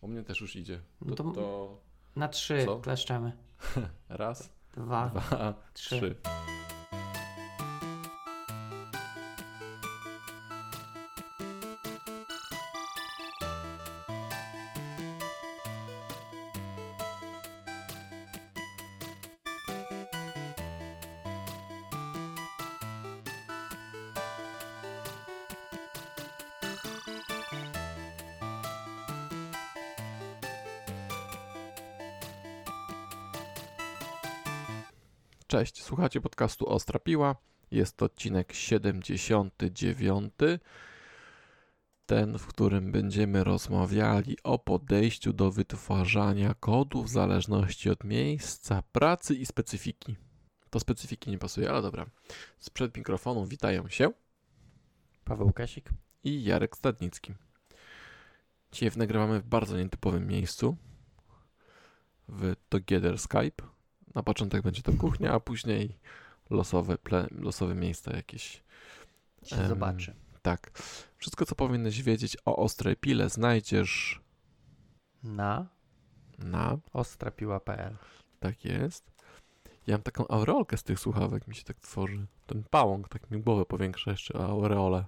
U mnie też już idzie. No To, to- to Na trzy Co? kleszczemy. raz, Dwa. dwa, trzy. trzy. Słuchacie podcastu Ostra Piła. Jest to odcinek 79. Ten, w którym będziemy rozmawiali o podejściu do wytwarzania kodu w zależności od miejsca pracy i specyfiki. To specyfiki nie pasuje, ale dobra. Sprzed mikrofonu witają się Paweł Kasik. i Jarek Stadnicki. Dzisiaj nagrywamy w bardzo nietypowym miejscu w Together Skype. Na początek będzie to kuchnia, a później losowe, ple, losowe miejsca jakieś. Się Em, zobaczy. Tak. Wszystko, co powinieneś wiedzieć o ostrej pile, znajdziesz Na na. ostrapiła.pl Tak jest. Ja mam taką aureolkę z tych słuchawek, mi się tak tworzy. Ten pałąk tak mi głowę powiększa jeszcze, a aureolę.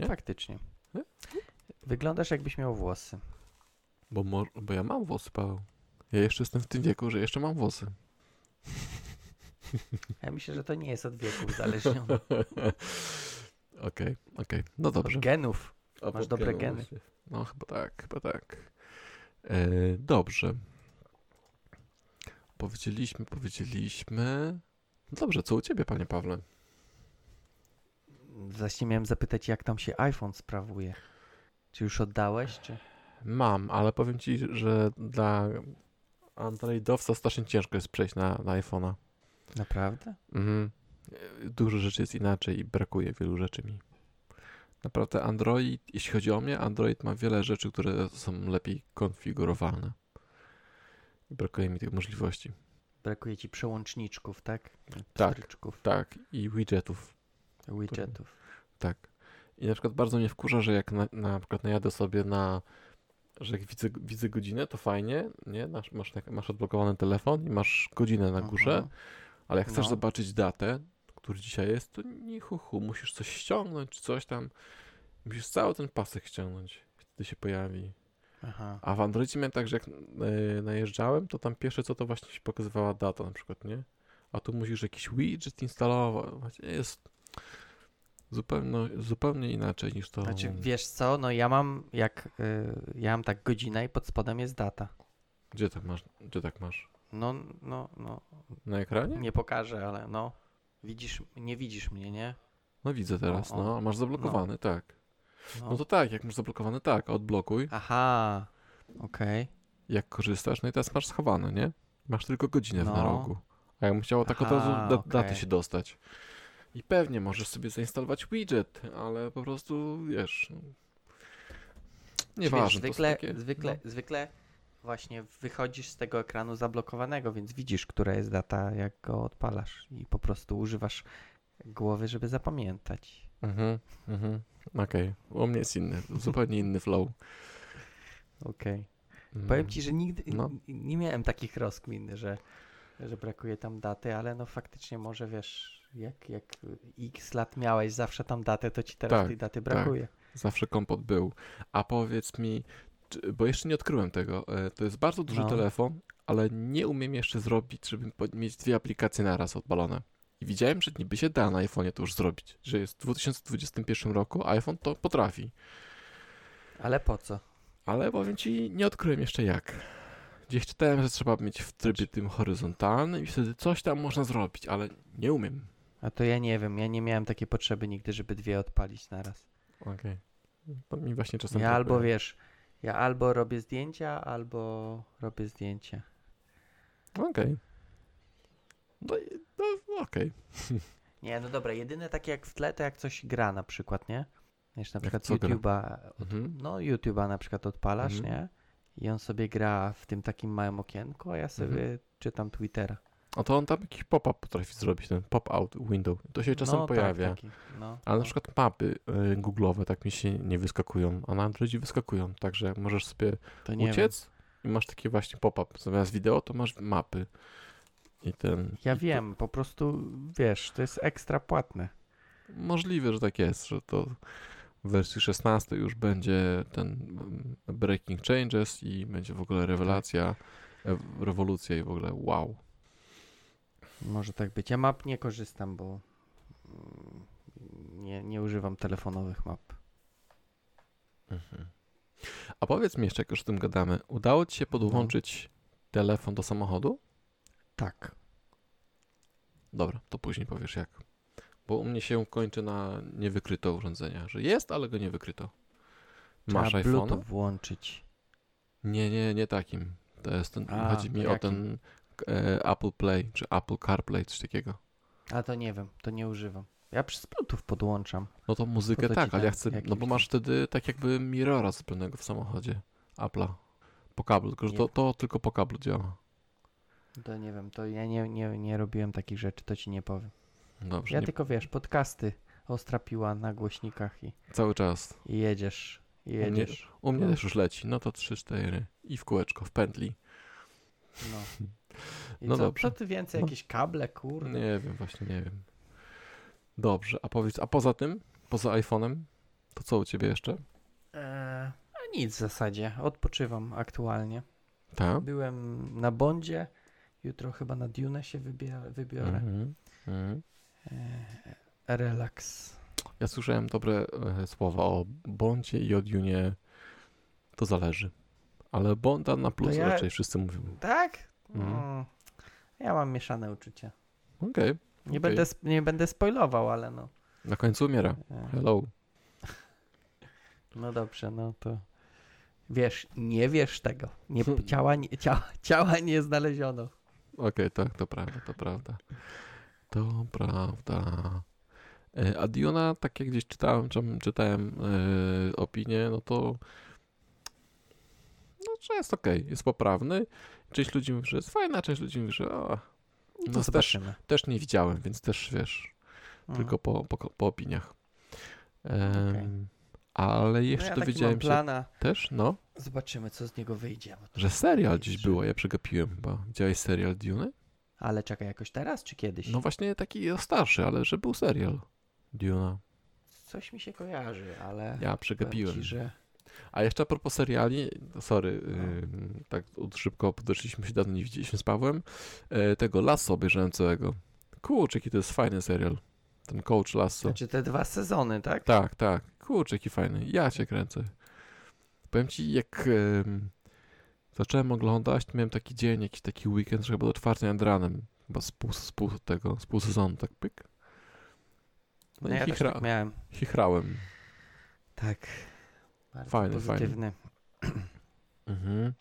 Nie? Faktycznie. Nie? Wyglądasz jakbyś miał włosy. Bo, bo ja mam włosy, Paweł. Ja jeszcze jestem w tym wieku, że jeszcze mam włosy. Ja myślę, że to nie jest od wieku uzależnione. Okej, okej. No dobrze. Od genów. A masz dobre geny. No chyba tak, chyba tak. E, dobrze. Powiedzieliśmy, powiedzieliśmy. No dobrze, co u ciebie, panie Pawle? Właśnie miałem zapytać, jak tam się iPhone sprawuje. Czy już oddałeś, czy... Mam, ale powiem ci, że dla Androidowca strasznie ciężko jest przejść na, na iPhone'a. Naprawdę? Mhm. Dużo rzeczy jest inaczej i brakuje wielu rzeczy mi. Naprawdę Android, jeśli chodzi o mnie, Android ma wiele rzeczy, które są lepiej konfigurowane. I brakuje mi tych możliwości. Brakuje ci przełączniczków, tak? Tak. Pstryczków, Tak, i widgetów. widgetów. Tak. I na przykład bardzo mnie wkurza, że jak na, na przykład najadę sobie na, że jak widzę, widzę godzinę, to fajnie, nie? Masz, masz, tak- masz odblokowany telefon i masz godzinę na górze, Mhm. ale jak chcesz No. zobaczyć datę, który dzisiaj jest, to nie hu, hu, musisz coś ściągnąć, czy coś tam. Musisz cały ten pasek ściągnąć, wtedy się pojawi. Aha. A w Androidzie miałem tak, że jak e, najeżdżałem, to tam pierwsze co to właśnie się pokazywała data na przykład, nie? A tu musisz jakiś widget instalować. Jest zupełnie, zupełnie inaczej niż to. Znaczy, wiesz co, no ja mam jak, y, ja mam tak godzinę i pod spodem jest data. Gdzie tak masz? Gdzie tak masz? No, no, no, Na ekranie? nie pokażę, ale no, widzisz, nie widzisz mnie, nie? No widzę teraz, no. a Masz zablokowany, tak. No. No to tak, jak masz zablokowany, tak, odblokuj. Aha, okej. Jak korzystasz, no i teraz masz schowane, nie? Masz tylko godzinę No. na rogu. A ja bym chciał tak od Aha, razu da- daty okej. się dostać. I pewnie możesz sobie zainstalować widget, ale po prostu wiesz. Nieważne. Zwykle, takie, zwykle, no. zwykle właśnie wychodzisz z tego ekranu zablokowanego, więc widzisz, która jest data, jak go odpalasz i po prostu używasz głowy, żeby zapamiętać. Mhm, mhm. Okej, u mnie jest inny, zupełnie inny flow. Okej. Mm. Powiem ci, że nigdy No. nie miałem takich rozkmin, że, że brakuje tam daty, ale no faktycznie może wiesz, jak, jak x lat miałeś zawsze tam datę, to ci teraz Tak, tej daty brakuje. Zawsze kompot był. A powiedz mi, bo jeszcze nie odkryłem tego, e, to jest bardzo duży No. telefon, ale nie umiem jeszcze zrobić, żeby mieć dwie aplikacje naraz odpalone. I widziałem, że niby się da na iPhone'ie to już zrobić, że jest w 2021 roku, iPhone to potrafi. Ale po co? Ale powiem ci, nie odkryłem jeszcze jak. Gdzieś czytałem, że trzeba mieć w trybie tym horyzontalnym i wtedy coś tam można zrobić, ale nie umiem. A to ja nie wiem, ja nie miałem takiej potrzeby nigdy, żeby dwie odpalić naraz. Okej. To mi właśnie czasem Ja albo wiesz, ja albo robię zdjęcia, albo robię zdjęcie. Okej. No, i- no okej. Nie, no dobra, jedyne takie jak w tle, to jak coś gra na przykład, nie? Wiesz, na przykład? YouTube'a, Mhm. no YouTube'a na przykład odpalasz, Mhm. nie? I on sobie gra w tym takim małym okienku, a ja sobie Mhm. czytam Twittera. A to on tam jakiś pop-up potrafi zrobić, ten pop-out window. To się czasem no, pojawia. Tak, taki, no, Ale no. na przykład mapy y, googlowe tak mi się nie wyskakują, a na Androidzie wyskakują. Także możesz sobie to uciec i masz taki właśnie pop-up. Zamiast wideo to masz mapy. I ten. Wiem. Ja i to- wiem, po prostu wiesz, to jest ekstra płatne. Możliwe, że tak jest, że to w wersji 16 już będzie ten mm, breaking changes i będzie w ogóle rewelacja, e, rewolucja i w ogóle wow. Może tak być. Ja map nie korzystam, bo mm, nie, nie używam telefonowych map. Mhm. A powiedz mi jeszcze, jak już o tym gadamy, udało ci się No. podłączyć telefon do samochodu? Tak. Dobra, to później powiesz jak. Bo u mnie się kończy na niewykryto urządzenia, że jest, ale go nie wykryto. Masz iPhone? Bluetooth włączyć. Nie, nie, nie takim. To jest ten, A, chodzi mi to o jakim? ten Apple Play, czy Apple CarPlay, coś takiego. A to nie wiem, to nie używam. Ja przez Bluetooth podłączam. No to muzykę ci tak, ale ja chcę, no bo masz wtedy tak jakby mirrora zrobionego w samochodzie Apple'a. Po kablu, tylko że to, to tylko po kablu działa. To nie wiem, to ja nie, nie, nie robiłem takich rzeczy, to ci nie powiem. Dobrze, Ja nie, tylko wiesz, podcasty, ostra piła na głośnikach i, cały czas. i jedziesz. I mnie- jedziesz. U mnie No. też już leci, no to 3-4 i w kółeczko, w pętli. No. I No co, dobrze. co ty więcej, No. jakieś kable, kurde? Nie wiem, właśnie nie wiem. Dobrze, a powiedz, a poza tym, poza iPhone'em, to co u ciebie jeszcze? Eee, a nic w zasadzie, odpoczywam aktualnie. Tak? Byłem na Bondzie, jutro chyba na Dune się wybiorę. Mhm. Mhm. Eee, relaks. Ja słyszałem dobre e, słowa o Bondzie i o Dunie. To zależy. Ale Bonda na plus ja- raczej wszyscy mówią. Tak? Mm, ja mam mieszane uczucia. Okej. Nie, Okej. będę, nie będę spoilował, ale no. Na końcu umiera. Eee, Hello. no dobrze, no to wiesz, nie wiesz tego. Nie, Hmm. ciała, nie, ciała, ciała nie znaleziono. Okej, tak, to prawda, to prawda. To prawda. E, A Diona, tak jak gdzieś czytałem, czy, czytałem e, opinię, no to no, że jest okej, jest poprawny. Część ludzi mówi, że jest fajna, część ludzi mówi, że o, No No to też- też nie widziałem, więc też wiesz, Mhm. tylko po, po, po opiniach. Em, Okej. Ale no jeszcze ja taki dowiedziałem się plana. też, no, Zobaczymy, co z niego wyjdzie. że serial dziś Jeszcze. było, ja przegapiłem chyba. Widziałeś serial Dune? Ale czekaj, jakoś teraz czy kiedyś? No właśnie taki starszy, ale że był serial Duna. Coś mi się kojarzy, ale Ja przegapiłem. Ci, że A jeszcze a propos seriali, sorry, No. tak szybko podeszliśmy się, dawno nie widzieliśmy z Pawłem, e, tego Lasso obejrzałem całego. Kurczę, jaki to jest fajny serial. Ten Coach Lasso. znaczy te dwa sezony, tak? Tak, tak. Kurczę, jaki fajny. Ja cię kręcę. Powiem ci, jak em, zacząłem oglądać, to miałem taki dzień, jakiś taki weekend, że chyba do czwartej nad ranem. Chyba z pół, z pół tego, z pół sezonu, tak pyk. No, No i ja chichra, tak miałem. chichrałem. Tak. Bardzo Fajny, pozytywny. Mhm.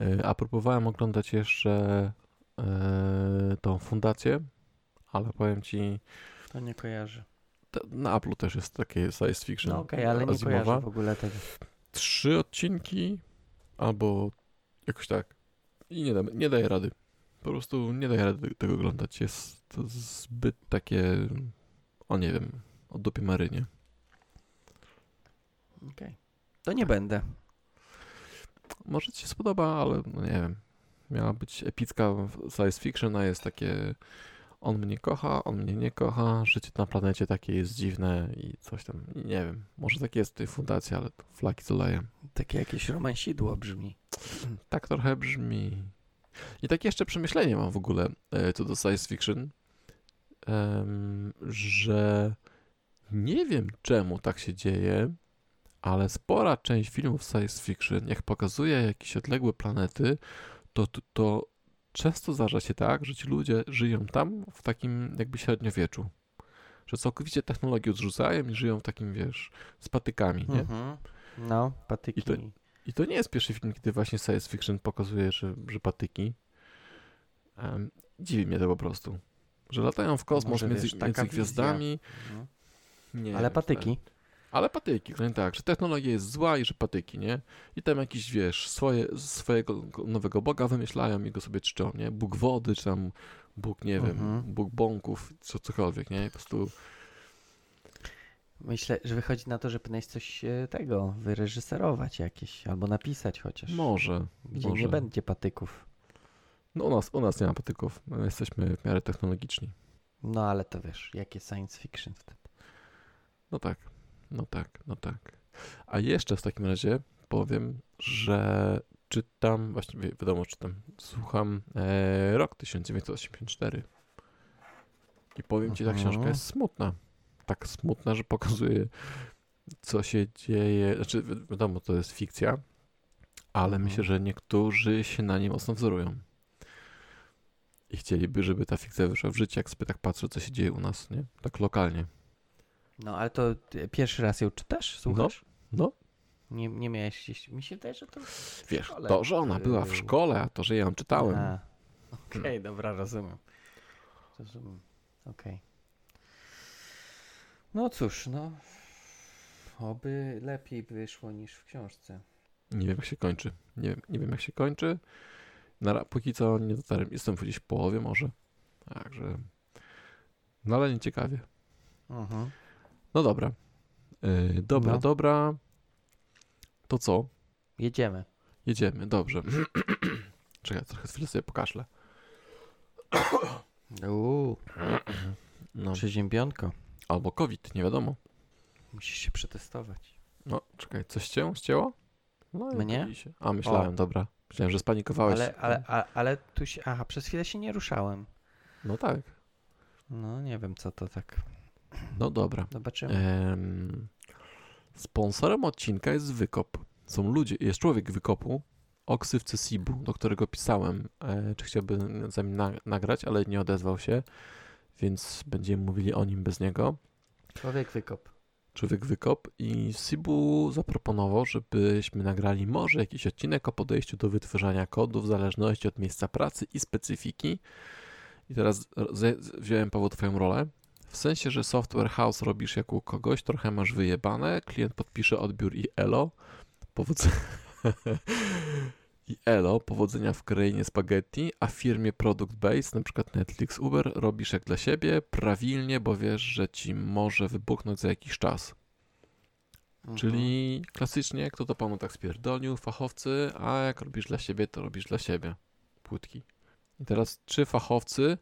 E, A próbowałem oglądać jeszcze e, tą fundację, ale powiem ci, To nie kojarzy. na Apple'u też jest takie science fiction. No okej, ale nie kojarzę w ogóle tego. Trzy odcinki albo jakoś tak i nie, da, nie daje rady. Po prostu nie daje rady tego oglądać. Jest to zbyt takie, o nie wiem, o dupie marynie. Okej. To nie będę. Może ci się spodoba, ale no nie wiem. Miała być epicka science fiction, a jest takie on mnie kocha, on mnie nie kocha, życie na planecie takie jest dziwne i coś tam, nie wiem. Może tak jest w tej fundacji, ale to flaki co leje. Takie jakieś romansidło brzmi. Tak trochę brzmi. I takie jeszcze przemyślenie mam w ogóle e, co do science fiction, że nie wiem czemu tak się dzieje, ale spora część filmów science fiction, jak pokazuje jakieś odległe planety, to, to, to często zdarza się tak, że ci ludzie żyją tam w takim jakby średniowieczu. Że całkowicie technologię odrzucają i żyją w takim, wiesz, z patykami, nie? Mhm. No, patyki. I to- I to nie jest pierwszy film, kiedy właśnie science fiction pokazuje, że, że patyki. Um, dziwi mnie to po prostu. Że latają w kosmos Może, między, wiesz, między gwiazdami. Mhm. Nie Ale patyki. tak. Ale patyki, no tak, że technologia jest zła i że patyki, nie? I tam jakiś, wiesz, swoje, swojego nowego boga wymyślają i go sobie czczą, nie? Bóg wody, czy tam Bóg, nie wiem, Mhm. Bóg bąków, co, cokolwiek, nie? Po prostu Myślę, że wychodzi na to, że powinieneś coś e, tego wyreżyserować jakieś, albo napisać chociaż. może. Gdzie może. nie będzie patyków. No u nas, u nas nie ma patyków. My jesteśmy w miarę technologiczni. No ale to wiesz, jakie science fiction wtedy. No tak, no tak, no tak. A jeszcze w takim razie powiem, że czytam, właśnie wi- wiadomo, czytam, słucham e, rok 1984. I powiem ci, ta książka jest smutna. Tak smutna, że pokazuje, co się dzieje. Znaczy, wi- wiadomo, to jest fikcja, ale Mhm. myślę, że niektórzy się na nie mocno wzorują. I chcieliby, żeby ta fikcja wyszła w życie, jak sobie tak patrzę, co się dzieje u nas, nie? Tak lokalnie. No ale to pierwszy raz ją czytasz? Słuchasz? No, Nie, nie miałeś gdzieś... Mi się wydaje, że to Wiesz, szkole. to, że ona była w szkole, a to, że ja ją czytałem. A, Okej, dobra, rozumiem. Rozumiem, okej. No cóż, no... Oby lepiej wyszło niż w książce. Nie wiem, jak się kończy. Nie wiem, nie wiem jak się kończy. Na, póki co nie dotarłem. Jestem gdzieś w połowie może. Także... No ale nie ciekawie. Mhm. No dobra. Yy, dobra, No. dobra. To co? Jedziemy. Jedziemy, dobrze. Czekaj, trochę chwilę sobie pokażę. Uuu, No. przeziębionko. Albo COVID, nie wiadomo. Musisz się przetestować. No, czekaj, coś cię ścięło? No, Mnie? A, myślałem, O. dobra. Myślałem, że spanikowałeś. Ale, ale, a, ale tu się... Aha, przez chwilę się nie ruszałem. No tak. No nie wiem, co to tak. No dobra. Zobaczymy. Em, sponsorem odcinka jest Wykop. Są ludzie, jest człowiek Wykopu o ksywce Sibu, do którego pisałem, e, czy chciałby z nami na, nagrać, ale nie odezwał się, więc będziemy mówili o nim bez niego. Człowiek wykop. Człowiek Wykop i Sibu zaproponował, żebyśmy nagrali może jakiś odcinek o podejściu do wytwarzania kodu w zależności od miejsca pracy i specyfiki. I teraz wziąłem Paweł twoją rolę. W sensie, że software house robisz jak u kogoś, trochę masz wyjebane, klient podpisze odbiór i elo. Powodzenia. I elo, powodzenia w krainie spaghetti, a firmie product na przykład Netflix, Uber, robisz jak dla siebie, prawilnie, bo wiesz, że ci może wybuchnąć za jakiś czas. Mhm. Czyli klasycznie, kto to panu tak spierdolił, fachowcy, a jak robisz dla siebie, to robisz dla siebie. Płytki. I teraz, czy fachowcy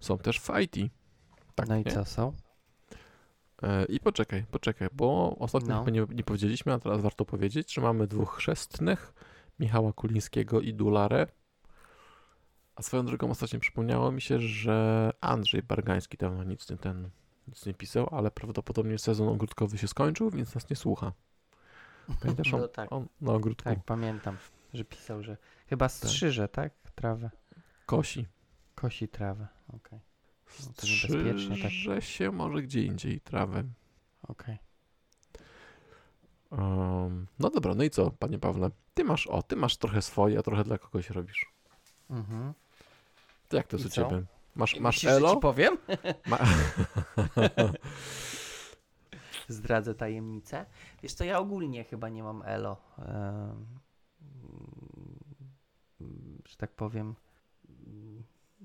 są też w IT? Tak, no i nie? co są? E, I poczekaj, poczekaj, bo ostatnio No. nie, nie powiedzieliśmy, a teraz warto powiedzieć, że mamy dwóch chrzestnych, Michała Kulińskiego i Dularę. A swoją drogą ostatnio przypomniało mi się, że Andrzej Bargański dawno nic nie, ten, nic nie pisał, ale prawdopodobnie sezon ogródkowy się skończył, więc nas nie słucha. Pamiętasz, on, No tak, on na ogródku tak, pamiętam, że pisał, że chyba strzyże, tak? Trawę. kosi. Kosi trawę. Okej, No to niebezpiecznie, tak. Się może gdzie indziej trawę. okej. Um, no dobra, no i co, panie Pawle? Ty masz, o, ty masz trochę swoje, a trochę dla kogoś robisz. Mhm. To jak to I jest u co? ciebie? Masz, masz Myślisz, że elo? ci powiem? Ma... Zdradzę tajemnicę. Wiesz co, ja ogólnie chyba nie mam elo. Mm, że tak powiem.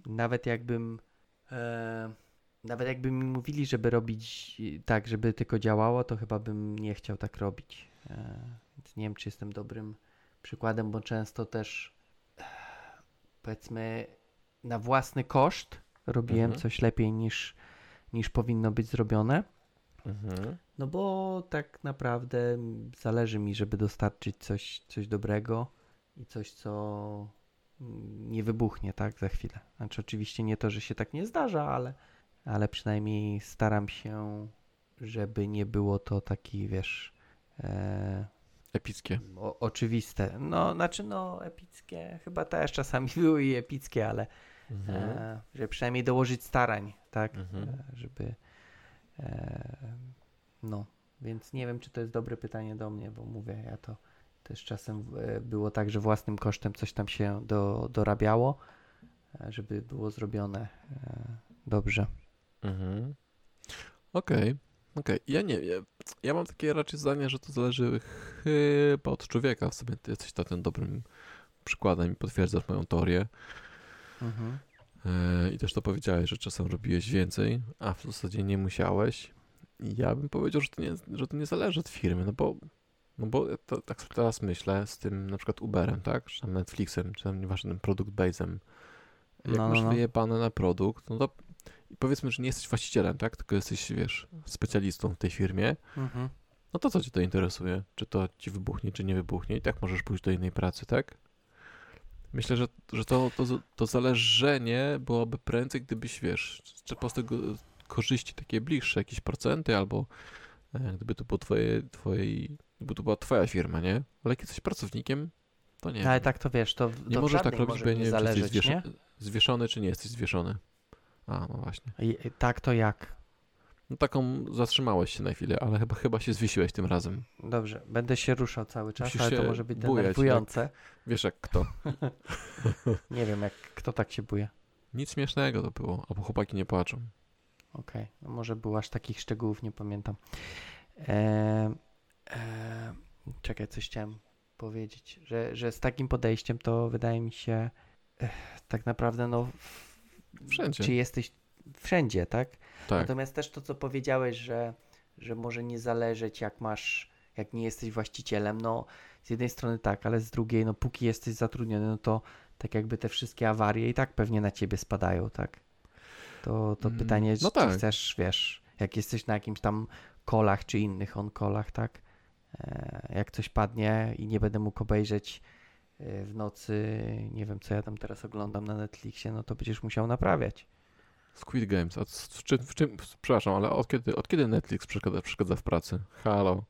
Nawet jakbym. E, nawet jakby mi mówili, żeby robić tak, żeby tylko działało, to chyba bym nie chciał tak robić. E, Więc nie wiem, czy jestem dobrym przykładem, bo często też powiedzmy na własny koszt robiłem Mhm. coś lepiej niż, niż powinno być zrobione. mhm. No bo tak naprawdę zależy mi, żeby dostarczyć coś, coś dobrego i coś, co nie wybuchnie, tak, za chwilę. Znaczy oczywiście nie to, że się tak nie zdarza, ale, ale przynajmniej staram się, żeby nie było to taki, wiesz, e, Epickie. o, oczywiste. No, znaczy no, epickie, chyba też czasami były i epickie, ale Mhm. e, żeby przynajmniej dołożyć starań, tak, Mhm. e, żeby e, no, więc nie wiem, czy to jest dobre pytanie do mnie, bo mówię, ja to też czasem e, było tak, że własnym kosztem coś tam się do, dorabiało, e, żeby było zrobione e, dobrze. Mhm. Okej, okej. Ja nie wiem. Ja mam takie raczej zdanie, że to zależy chyba od człowieka. W sobie ty jesteś na tym dobrym przykładem i potwierdzasz moją teorię. Mhm. I też to powiedziałeś, że czasem robiłeś więcej, a w zasadzie nie musiałeś. I ja bym powiedział, że to nie, że to nie zależy od firmy, no bo, no bo to, tak sobie teraz myślę z tym na przykład Uberem, tak? Czy tam Netflixem, czy tam nieważne tym produkt base'em. Jak No, no, masz no. wyjebane na produkt, no to powiedzmy, że nie jesteś właścicielem, tak? Tylko jesteś, wiesz, specjalistą w tej firmie, Mhm. no to co cię to interesuje? Czy to ci wybuchnie, czy nie wybuchnie? I tak możesz pójść do innej pracy, tak? Myślę, że, że to, to, to zależenie byłoby prędzej, gdybyś, wiesz, czerpał z tego korzyści takie bliższe, jakieś procenty, albo e, gdyby to, było twoje, twojej, gdyby to była twoja firma, nie? Ale jak jesteś pracownikiem, to nie. Ale wiem. tak to wiesz, to, nie to możesz tak robić, bo nie nie wiem, czy jesteś zależeć, zwieszony, czy nie jesteś zwieszony. A, no właśnie. I, tak to jak? No taką zatrzymałeś się na chwilę, ale chyba, chyba się zwiesiłeś tym razem. Dobrze, będę się ruszał cały czas, Musisz ale to może być denerwujące. Wiesz jak kto. Nie wiem, jak kto tak się buje. Nic śmiesznego to było, albo chłopaki nie płaczą. Okej, no może było aż takich szczegółów, nie pamiętam. E, e, czekaj, coś chciałem powiedzieć, że, że z takim podejściem to wydaje mi się eh, tak naprawdę no w- Wszędzie. czy jesteś wszędzie, tak? Tak. Natomiast też to, co powiedziałeś, że, że może nie zależeć, jak masz, jak nie jesteś właścicielem, no z jednej strony tak, ale z drugiej, no póki jesteś zatrudniony, no to tak jakby te wszystkie awarie i tak pewnie na ciebie spadają, tak? To, to Mm, pytanie, no czy tak. chcesz, wiesz, jak jesteś na jakimś tam kolach czy innych on-kolach, tak? E, jak coś padnie i nie będę mógł obejrzeć e, w nocy, nie wiem, co ja tam teraz oglądam na Netflixie, no to będziesz musiał naprawiać. Squid Games. A w czym, w czym, przepraszam, ale od kiedy, od kiedy Netflix przeszkadza, przeszkadza w pracy? Halo.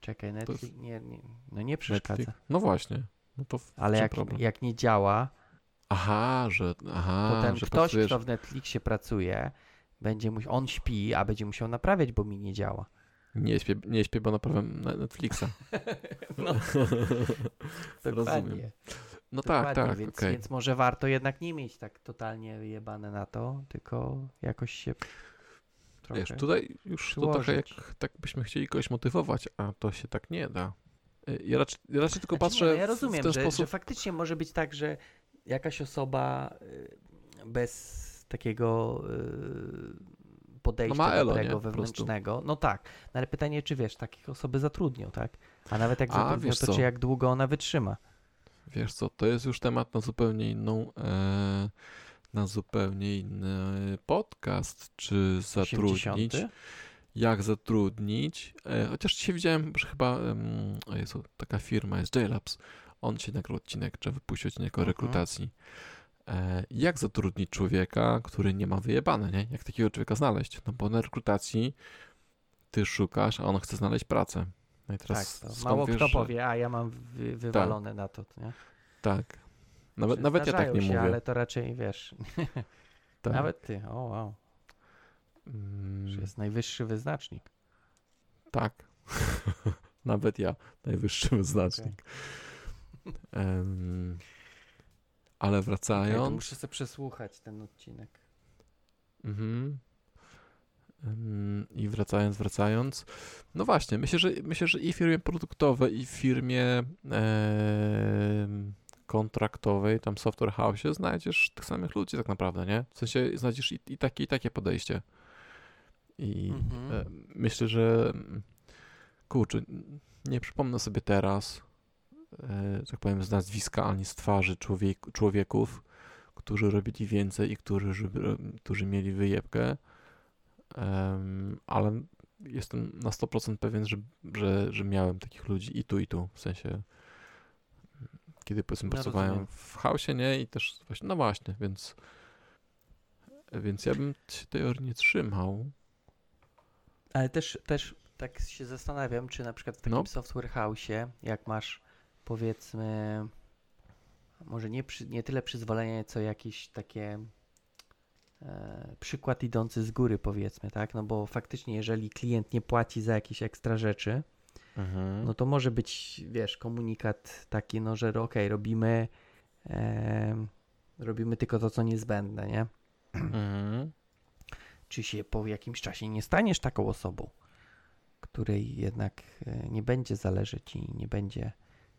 Czekaj, jest- Netflix, nie, nie, no nie przeszkadza. Netflix? No właśnie. No to w Ale jak, problem? jak nie działa, Aha, że, aha, potem że ktoś, pracujesz... kto w Netflixie pracuje, będzie musiał, on śpi, a będzie musiał naprawiać, bo mi nie działa. Nie śpię, nie śpię, bo naprawiam na- Netflixa. No, Rozumiem. No tak, dokładnie, tak, więc, okej. więc może warto jednak nie mieć tak totalnie wyjebane na to, tylko jakoś się trochę... Wiesz, tutaj już to trochę jak przyłożyć. tak byśmy chcieli kogoś motywować, a to się tak nie da. Y, Ja raczej, ja raczej tylko Znaczy, patrzę nie, no ja w- rozumiem, w ten że, sposób. że faktycznie może być tak, że jakaś osoba y, bez takiego y, podejścia No elo, dobrego, nie? Wewnętrznego, no tak, no ale pytanie, czy wiesz, takich osoby zatrudnią, tak? A nawet jak zatrudnią, to czy jak długo ona wytrzyma? Wiesz co, to jest już temat na zupełnie inną, e, na zupełnie inny podcast, czy zatrudnić, 80? jak zatrudnić, e, chociaż dzisiaj widziałem, że chyba, o Jezu, taka firma jest JLabs, on się nagrał odcinek, czy wypuścił odcinek o Mhm. rekrutacji. Jak zatrudnić człowieka, który nie ma wyjebane, nie? Jak takiego człowieka znaleźć? No bo na rekrutacji ty szukasz, a on chce znaleźć pracę. No i Tak, teraz skąd mało wiesz, kto powie, a ja mam wy, wywalone na to, nie? Tak. Nawet, nawet ja tak nie się, mówię. ale to raczej, wiesz, Tak. nawet ty, o wow, Mm, że jest najwyższy wyznacznik. Tak. Nawet ja, najwyższy wyznacznik. Em, ale wracając. muszę sobie przesłuchać ten odcinek. Mhm. I wracając, wracając. No właśnie, myślę, że myślę, że i w firmie produktowej, i w firmie em, kontraktowej, tam software house, znajdziesz tych samych ludzi tak naprawdę, nie? W sensie znajdziesz i, i takie, i takie podejście. I Mhm. E, Myślę, że mm, kurczę, nie przypomnę sobie teraz, e, tak powiem, z nazwiska ani z twarzy człowiek, człowieków, którzy robili więcej i którzy, którzy mieli wyjebkę, ale jestem na 100% pewien, że, że, że miałem takich ludzi i tu, i tu, w sensie kiedy powiedzmy No, pracowałem rozumiem. w chaosie, nie? I też właśnie, no właśnie, więc więc ja bym się teorii nie trzymał. Ale też, też tak się zastanawiam, czy na przykład w takim No. software house'ie, jak masz powiedzmy, może nie, przy, nie tyle przyzwolenie, co jakieś takie e, przykład idący z góry powiedzmy, tak? No bo faktycznie jeżeli klient nie płaci za jakieś ekstra rzeczy, Mhm. no to może być, wiesz, komunikat taki, no że okej, robimy em, robimy tylko to, co niezbędne, nie? Mhm. czy się po jakimś czasie nie staniesz taką osobą, której jednak e, nie będzie zależeć i nie będzie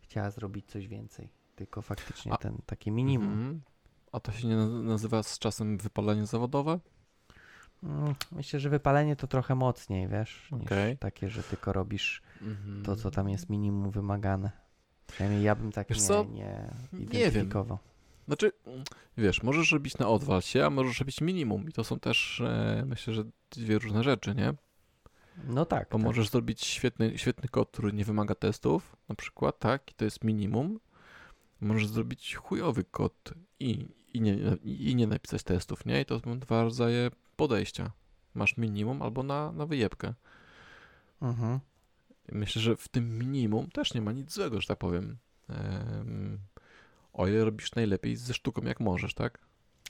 chciała zrobić coś więcej, tylko faktycznie A- ten takie minimum. Mhm. A to się nie na- nazywa z czasem wypalenie zawodowe? Mm, Myślę, że wypalenie to trochę mocniej, wiesz, niż Okej. takie, że tylko robisz Mhm. to, co tam jest minimum wymagane. Przynajmniej ja bym tak Wiesz nie, co? nie Nie wiem. identyfikował. Znaczy, wiesz, możesz robić na odwal się, a możesz robić minimum. I to są też, e, myślę, że dwie różne rzeczy, nie? No tak. Bo tak. możesz zrobić świetny, świetny kod, który nie wymaga testów, na przykład, tak, i to jest minimum. Możesz zrobić chujowy kod i, i, nie, i nie napisać testów, nie? I to są dwa rodzaje podejścia. Masz minimum albo na, na wyjebkę. Mhm. Myślę, że w tym minimum też nie ma nic złego, że tak powiem. Em, o ile robisz najlepiej ze sztuką, jak możesz, tak?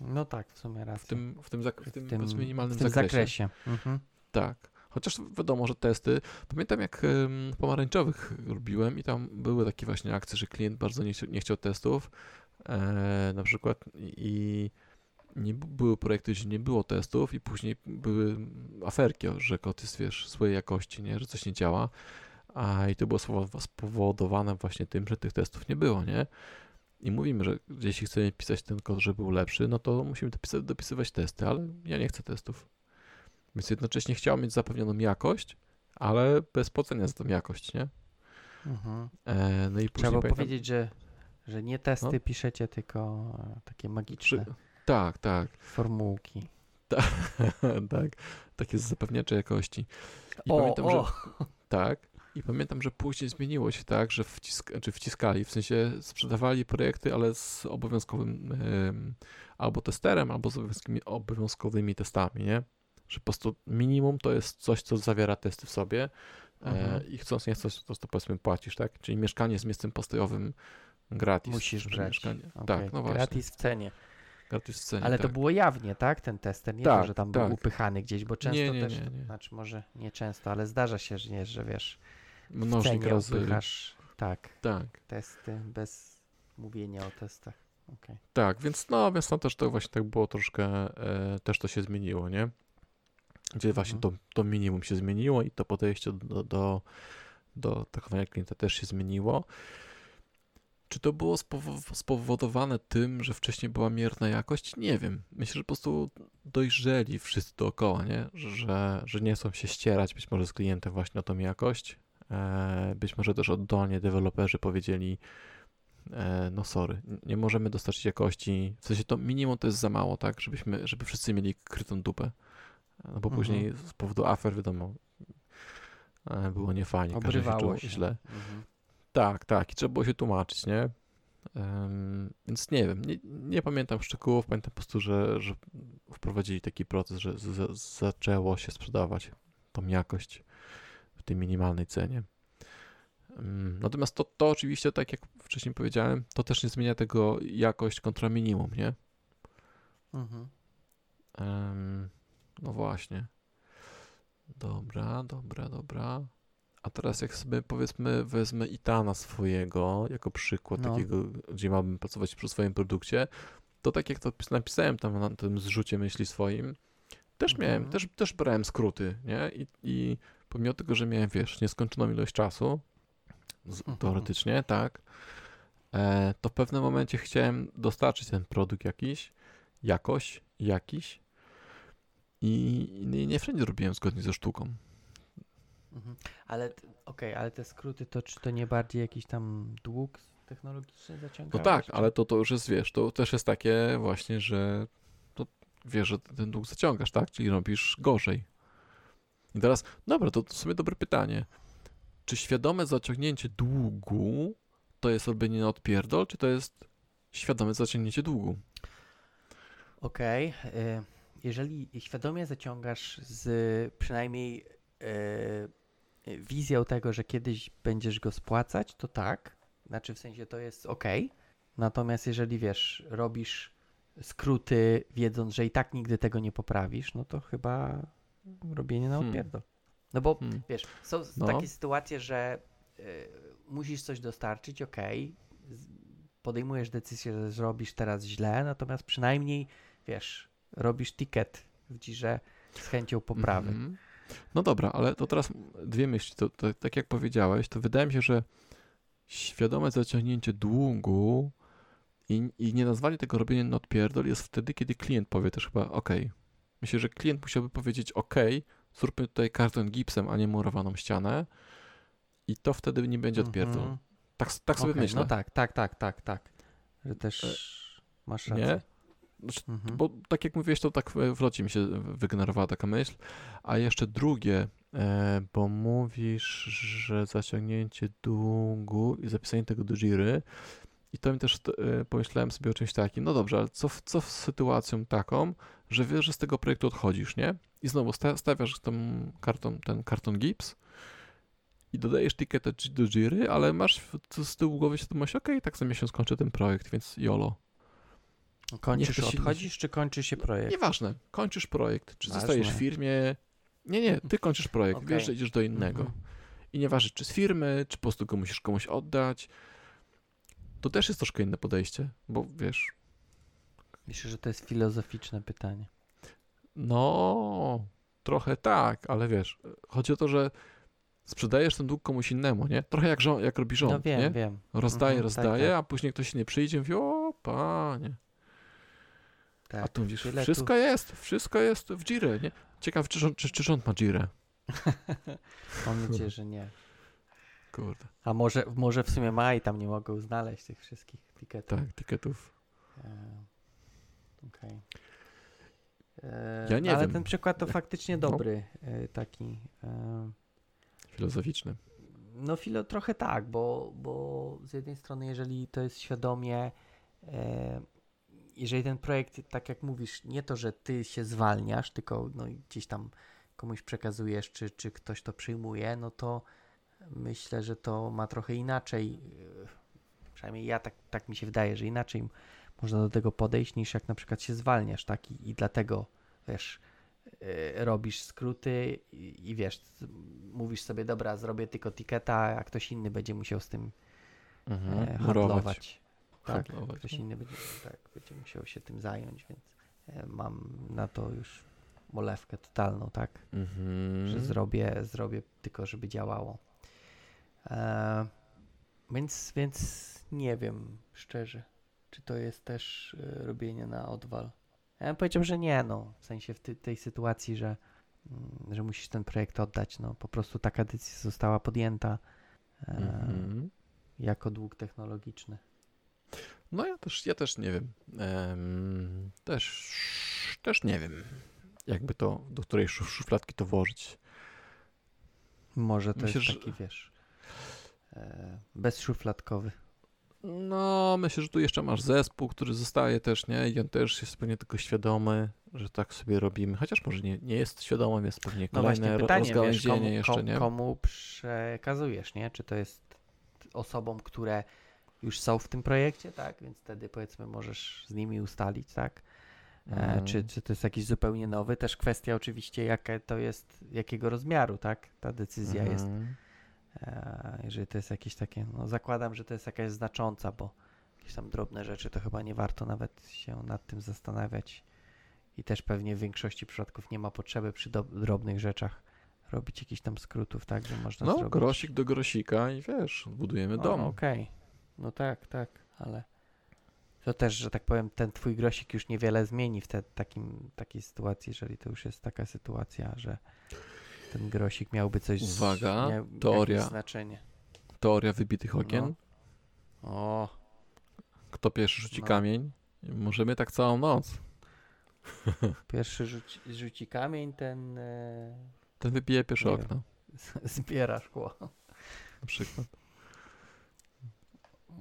No tak, w sumie racja. W tym, w tym, zak- w tym, w tym, minimalnym w tym zakresie. zakresie. Mhm. Tak. Chociaż wiadomo, że testy. Pamiętam, jak pomarańczowych robiłem i tam były takie właśnie akcje, że klient bardzo nie, chcia- nie chciał testów. E, na przykład i nie były projekty, gdzie nie było testów i później były aferki, że kod jest, wiesz, złej jakości, nie? że coś nie działa. A i to było spowo- spowodowane właśnie tym, że tych testów nie było, nie? I mówimy, że jeśli chcemy pisać ten kod, żeby był lepszy, no to musimy dopisywać testy, ale ja nie chcę testów. Więc jednocześnie chciałem mieć zapewnioną jakość, ale bez płacenia za tą jakość, nie? Mhm. E, no i później Trzeba było pamiętam- powiedzieć, że, że nie testy No. piszecie, tylko e, takie magiczne Przy... Tak, tak, formułki. tak. Takie zapewniacze jakości. I O, pamiętam, o. że tak. I pamiętam, że później zmieniło się tak, że wcisk... czy wciskali, w sensie sprzedawali projekty, ale z obowiązkowym em, albo testerem, albo z obowiązkowymi, obowiązkowymi testami, nie? Że po prostu minimum to jest coś, co zawiera testy w sobie e, Mhm. i chcąc, nie chcąc, to, to powiedzmy płacisz, tak? Czyli mieszkanie z miejscem postojowym gratis. Musisz brać. Mieszkanie. Okej, Tak, no właśnie. Gratis w cenie. Gratis w cenie, Ale to tak. było jawnie, tak? Ten tester. Nie Tak, to, że tam tak. był upychany gdzieś, bo często Nie, nie, też. nie. Znaczy może nie często, ale zdarza się, że nie, że wiesz, w Mnożnik cenie razy. upychasz tak, Tak. testy bez mówienia o testach. Okej. Tak, więc no, więc tam też to właśnie tak było troszkę, e, też to się zmieniło, nie? Gdzie właśnie Mhm. to, to minimum się zmieniło i to podejście do, do, do traktowania klienta też się zmieniło. Czy to było spowo- spowodowane tym, że wcześniej była mierna jakość? Nie wiem. Myślę, że po prostu dojrzeli wszyscy dookoła, nie? Że, że nie chcą się ścierać być może z klientem właśnie o tą jakość. E, być może też oddolnie deweloperzy powiedzieli, e, no sorry, nie możemy dostarczyć jakości. W sensie to minimum to jest za mało, tak? Żebyśmy, żeby wszyscy mieli krytą dupę. No bo Mhm. później z powodu afer, wiadomo, e, było niefajnie. każdy się czuł się. źle. Mhm. Tak, tak. I trzeba było się tłumaczyć, nie? Em, więc nie wiem, nie, nie pamiętam szczegółów. Pamiętam po prostu, że, że wprowadzili taki proces, że z, z, zaczęło się sprzedawać tą jakość w tej minimalnej cenie. Em, Natomiast to, to oczywiście, tak jak wcześniej powiedziałem, to też nie zmienia tego jakość kontra minimum, nie? Mhm. Em, no właśnie. Dobra, dobra, dobra. A teraz jak sobie powiedzmy wezmę Itana swojego jako przykład No. takiego, gdzie miałbym pracować przy swoim produkcie, to tak jak to pis- napisałem tam na tym zrzucie myśli swoim, też miałem, Mhm. też, też brałem skróty, nie? I, I pomimo tego, że miałem, wiesz, nieskończoną ilość czasu, z, Mhm. teoretycznie, tak, e, to w pewnym momencie chciałem dostarczyć ten produkt jakiś, jakoś, jakiś i, nie wszędzie robiłem zgodnie ze sztuką. Mhm. Ale okej, ale te skróty to czy to nie bardziej jakiś tam dług technologiczny No zaciągałeś? tak, czy- ale to, to już jest, wiesz, to też jest takie właśnie, że to wiesz, że ten dług zaciągasz, tak? Czyli robisz gorzej. I teraz, dobra, to, to sobie dobre pytanie. Czy świadome zaciągnięcie długu to jest robienie na odpierdol, czy to jest świadome zaciągnięcie długu? Okej. y, Jeżeli świadomie zaciągasz z przynajmniej y, y, wizją tego, że kiedyś będziesz go spłacać, to tak. Znaczy w sensie to jest ok. Natomiast jeżeli wiesz, robisz skróty, wiedząc, że i tak nigdy tego nie poprawisz, no to chyba robienie na Hmm. odpierdol. No bo Hmm. wiesz, są No. takie sytuacje, że y, musisz coś dostarczyć, ok. Podejmujesz decyzję, że zrobisz teraz źle, natomiast przynajmniej wiesz, robisz ticket w dzirze z chęcią poprawy. Mhm. No dobra, ale to teraz dwie myśli. To, to, tak jak powiedziałeś, to wydaje mi się, że świadome zaciągnięcie długu I, I nie nazwanie tego robieniem na odpierdol jest wtedy, kiedy klient powie też chyba OK. Myślę, że klient musiałby powiedzieć OK, zróbmy tutaj karton gipsem, a nie murowaną ścianę i to wtedy nie będzie odpierdol. Mhm. Tak, tak sobie Okej, myślę. No tak, tak, tak, tak, tak. Że też masz rację. nie? Znaczy, Mhm. Bo tak jak mówiłeś, to tak w locie mi się wygenerowała taka myśl. A jeszcze drugie, e, bo mówisz, że zaciągnięcie długu i zapisanie tego do Jiry. I to mi też e, pomyślałem sobie o czymś takim. No dobrze, ale co, co z sytuacją taką, że wiesz, że z tego projektu odchodzisz, nie? I znowu sta- stawiasz tą karton, ten karton gips i dodajesz tiketę G- do Jiry, ale masz z tyłu głowy świadomość, okej, tak za miesiąc kończę ten projekt, więc YOLO. Kończysz, ktoś inny- odchodzisz, czy kończy się projekt? Nieważne, kończysz projekt, czy Ważne. zostajesz w firmie. Nie, nie, ty kończysz projekt, Okej. wiesz, że idziesz do innego. Mhm. I nieważne, czy z firmy, czy po prostu go musisz komuś oddać. To też jest troszkę inne podejście, bo wiesz, Myślę, że to jest filozoficzne pytanie. no, trochę tak, ale wiesz, chodzi o to, że sprzedajesz ten dług komuś innemu, nie? Trochę jak, żo- jak robi rząd, no wiem, nie? wiem. Rozdaje, Mhm, tak, rozdaje, tak. a później ktoś nie przyjdzie i mówi, o panie. Tak. A tu mówisz, tyle tu- wszystko jest, wszystko jest w Jirę, nie? Ciekaw, czy, rząd- czy, czy rząd ma Jirę. Mam nadzieję, że nie. Kurde. A może, może w sumie ma i tam nie mogą znaleźć tych wszystkich tiketów. Tak, tiketów. E, Okej. E, Ja nie no, ale wiem. ten przykład to faktycznie No. dobry. e, Taki. e, Filozoficzny. No filo trochę tak, bo, bo z jednej strony, jeżeli to jest świadomie, e, jeżeli ten projekt, tak jak mówisz, nie to, że ty się zwalniasz, tylko no, gdzieś tam komuś przekazujesz, czy, czy ktoś to przyjmuje, no to myślę, że to ma trochę inaczej, e, przynajmniej ja tak, tak mi się wydaje, że inaczej można do tego podejść, niż jak na przykład się zwalniasz, tak? I, i dlatego, wiesz, e, robisz skróty i, i wiesz, mówisz sobie, dobra, zrobię tylko tiketa, a ktoś inny będzie musiał z tym e, Mhm. handlować. Tak, Handlować, ktoś no. inny będzie, tak, będzie musiał się tym zająć, więc e, mam na to już molewkę totalną, tak? Mhm. Że zrobię, zrobię tylko, żeby działało. E, więc, więc nie wiem, szczerze, czy to jest też e, robienie na odwal. Ja bym powiedział, że nie, no, w sensie w ty, tej sytuacji, że, mm, że musisz ten projekt oddać, no, po prostu taka decyzja została podjęta e, Mhm. jako dług technologiczny. No ja też, ja też nie wiem. Em, też, też nie wiem, jakby to, do której szuf- szufladki to włożyć. Może to Myślę, jest że- taki, wiesz, e, bezszufladkowy. No, myślę, że tu jeszcze masz zespół, który zostaje też, nie? I on też jest pewnie tego świadomy, że tak sobie robimy. Chociaż może nie, nie jest świadomym, jest pewnie No kolejne ro- pytanie, wiesz, rozgałęzienie komu, jeszcze, nie? komu przekazujesz, nie? Czy to jest osobom, które już są w tym projekcie, tak? Więc wtedy powiedzmy możesz z nimi ustalić, tak? E, Mhm. czy, czy to jest jakiś zupełnie nowy? Też kwestia oczywiście, jakie to jest, jakiego rozmiaru, tak? Ta decyzja jest. Mhm. E, jeżeli to jest jakieś takie, no zakładam, że to jest jakaś znacząca, bo jakieś tam drobne rzeczy, to chyba nie warto nawet się nad tym zastanawiać. I też pewnie w większości przypadków nie ma potrzeby przy do, drobnych rzeczach robić jakichś tam skrótów, tak, że można No, zrobić. grosik do grosika i wiesz, budujemy O, dom. Okej, no tak, tak, ale to też, że tak powiem, ten twój grosik już niewiele zmieni w te, takim, takiej sytuacji, jeżeli to już jest taka sytuacja, że ten grosik miałby coś z- Uwaga, miał teoria. znaczenie. Teoria wybitych okien. No. O, Kto pierwszy rzuci No. kamień? Możemy tak całą noc. Pierwszy rzuci, rzuci kamień, ten e, Ten wybije pierwsze Nie wiem. okno, zbiera szkło. na przykład.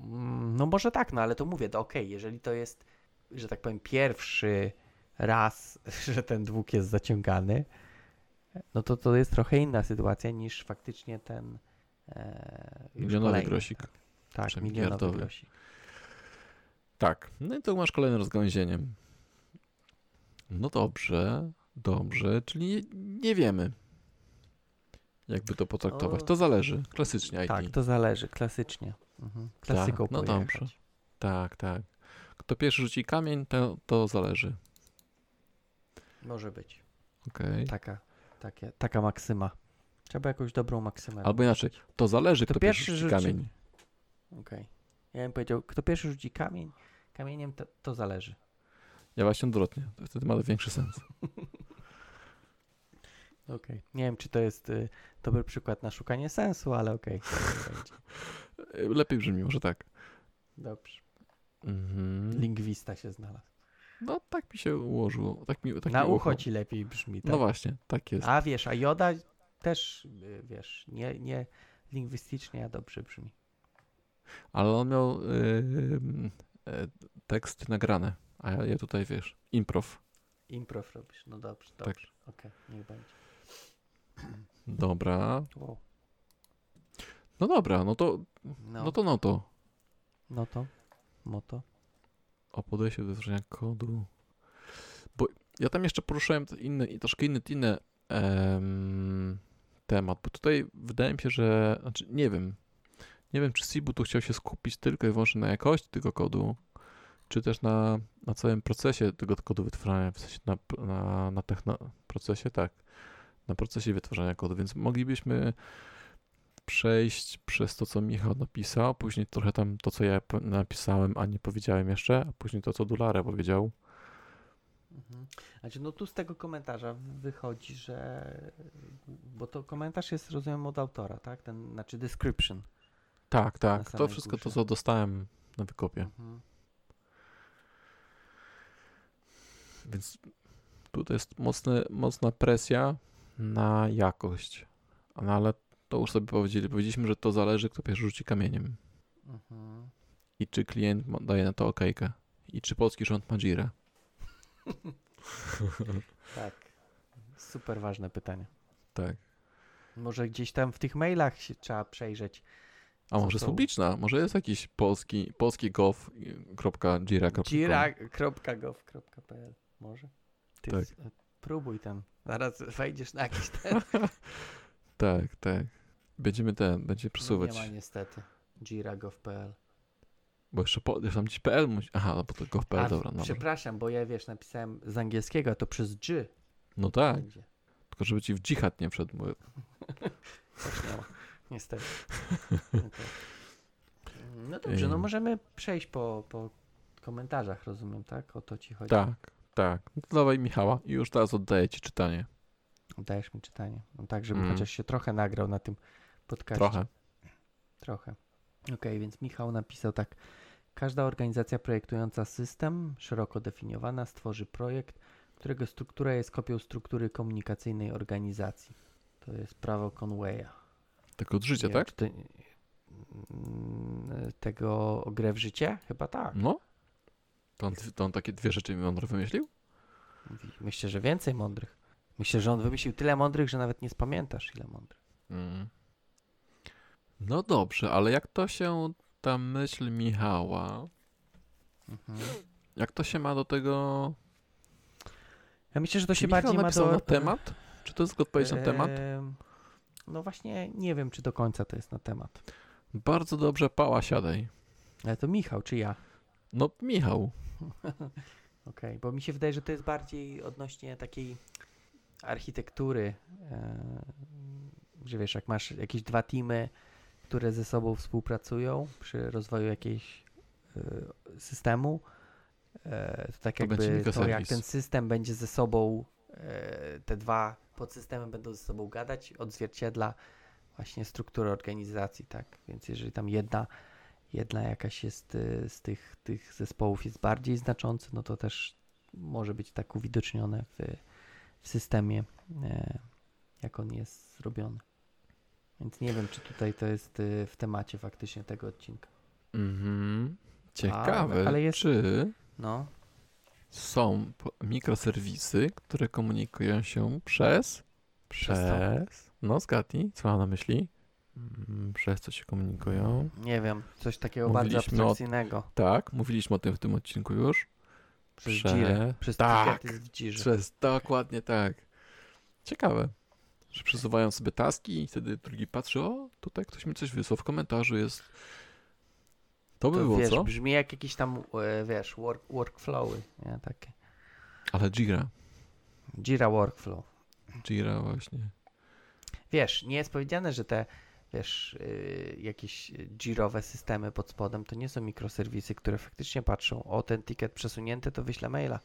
Mm, No może tak, no ale to mówię, to okej, jeżeli to jest, że tak powiem, pierwszy raz, że ten dług jest zaciągany, no to to jest trochę inna sytuacja niż faktycznie ten e, Milionowy kolejny, grosik. Tak, tak milionowy miliardowy. grosik. Tak. No i tu masz kolejne rozgałęzienie. No dobrze, dobrze, czyli nie wiemy, jakby to potraktować. O. To zależy, klasycznie IT. Tak, to zależy, klasycznie. Mhm. Klasyką no pojechać. dobrze. tak, tak. Kto pierwszy rzuci kamień, to, to zależy. Może być. Okej. Taka, takie, taka maksyma. Trzeba jakąś dobrą maksymę. Albo inaczej, to zależy, Kto kto pierwszy pierwszy rzuci rzuci- kamień. Okej. Ja bym powiedział, kto pierwszy rzuci kamień, kamieniem, to, to zależy. Ja właśnie odwrotnie. To wtedy ma większy sens. Okej. Nie wiem, czy to jest y, dobry przykład na szukanie sensu, ale okej. Y, Lepiej brzmi, może tak. Dobrze. Mhm. Lingwista się znalazł. No tak mi się ułożyło. Tak mi, tak na mi ucho ci lepiej brzmi, tak? No właśnie, tak jest. A wiesz, a Joda też, y, wiesz, nie, nie lingwistycznie, a dobrze brzmi. Ale on miał y, y, tekst nagrane, a ja, ja tutaj, wiesz, improv. Improv robisz, no dobrze, Tak. dobrze. Okej, niech będzie. Dobra. Wow. No dobra, no to, No, no to, no to. no to, moto. O podejściu do tworzenia kodu. Bo ja tam jeszcze poruszyłem t- inny, i troszkę inny, inny em, temat, bo tutaj wydaje mi się, że, znaczy nie wiem, nie wiem, czy Sibu tu chciał się skupić tylko i wyłącznie na jakości tego kodu, czy też na, na całym procesie tego kodu wytwarzania, w sensie na, na, na techno, procesie, tak, na procesie wytwarzania kodu, więc moglibyśmy przejść przez to, co Michał napisał, później trochę tam to, co ja napisałem, a nie powiedziałem jeszcze, a później to, co Dulare powiedział. Mhm. Znaczy, no tu z tego komentarza wychodzi, że. Bo to komentarz jest, rozumiem, od autora, tak? Ten, znaczy description. Tak, tak, to wszystko to, górze. co dostałem na wykopie. Mhm. Więc tutaj jest mocny, mocna presja na jakość. No ale to już sobie powiedzieli. Powiedzieliśmy, że to zależy, kto pierwszy rzuci kamieniem. Mhm. I czy klient daje na to okejkę. I czy polski rząd ma girę. Tak. Super ważne pytanie. Tak. Może gdzieś tam w tych mailach się trzeba przejrzeć. A może jest publiczna? Może jest jakiś polski, polski gov.gira.com. gira.gov.pl Może? Ty Tak. z- próbuj ten. Zaraz wejdziesz na jakiś ten. Tak, tak. Będziemy ten, będzie No przesuwać. nie ma niestety. gira.gov.pl Bo jeszcze, po, jeszcze tam ci PL musi. Aha, no bo to gov.pl, A, dobra, dobra. Przepraszam, bo ja wiesz, napisałem z angielskiego, a to przez G No tak, będzie. tylko żeby ci w dżihad nie wszedł. Bo... Też nie ma. Niestety. Okej. No dobrze, no możemy przejść po, po komentarzach, rozumiem, tak? O to ci chodzi. Tak, tak. No to dawaj Michała i już teraz oddaję ci czytanie. Dajesz mi czytanie. No tak, żebym Mm. chociaż się trochę nagrał na tym podcaście. Trochę. Trochę. Okej, więc Michał napisał tak. Każda organizacja projektująca system, szeroko definiowana, stworzy projekt, którego struktura jest kopią struktury komunikacyjnej organizacji. To jest prawo Conwaya. Tak od życia, tak? to- mm, tego grę w życie? Chyba tak. No. To on, to on takie dwie rzeczy mądre wymyślił? Myślę, że więcej mądrych. Myślę, że on wymyślił tyle mądrych, że nawet nie spamiętasz ile mądrych. Mm. No dobrze, ale jak to się ta myśl Michała, Mhm. jak to się ma do tego... Ja myślę, że to się Michał bardziej ma do... na temat? Czy to jest odpowiedź na temat? Em, No właśnie, nie wiem, czy do końca to jest na temat. Bardzo dobrze, pała siadaj. Ale to Michał, czy ja? No Michał. Okej, bo mi się wydaje, że to jest bardziej odnośnie takiej architektury, że wiesz, jak masz jakieś dwa teamy, które ze sobą współpracują przy rozwoju jakiegoś e, systemu, e, to tak To jakby to, jak ten system będzie ze sobą, e, te dwa podsystemy będą ze sobą gadać, odzwierciedla właśnie strukturę organizacji, tak? Więc jeżeli tam jedna jedna jakaś jest y, z tych, tych zespołów jest bardziej znaczący, no to też może być tak uwidocznione w, w systemie, e, jak on jest zrobiony. Więc nie wiem, czy tutaj to jest y, w temacie faktycznie tego odcinka. Mhm. Ciekawe, Ale- ale jest- czy No, są mikroserwisy, które komunikują się przez... Przez? Przez... No zgadnij, co mam na myśli? Mm, Przez co się komunikują? nie wiem, coś takiego bardzo Mówiliśmy o- abstrakcyjnego. Tak, mówiliśmy o tym w tym odcinku już. Przez Prze- Jirę, przez tak, Jirze. Przez, dokładnie tak. Ciekawe, że przesuwają sobie taski i wtedy drugi patrzy, o, tutaj ktoś mi coś wysłał w komentarzu, jest... To by To było, wiesz, co? brzmi jak jakieś tam, e, wiesz, work, workflowy, nie? Takie. Ale Jira, Jira workflow. Jira właśnie. Wiesz, nie jest powiedziane, że te wiesz, yy, jakieś jirowe systemy pod spodem, to nie są mikroserwisy, które faktycznie patrzą, o ten ticket przesunięty, to wyślę maila.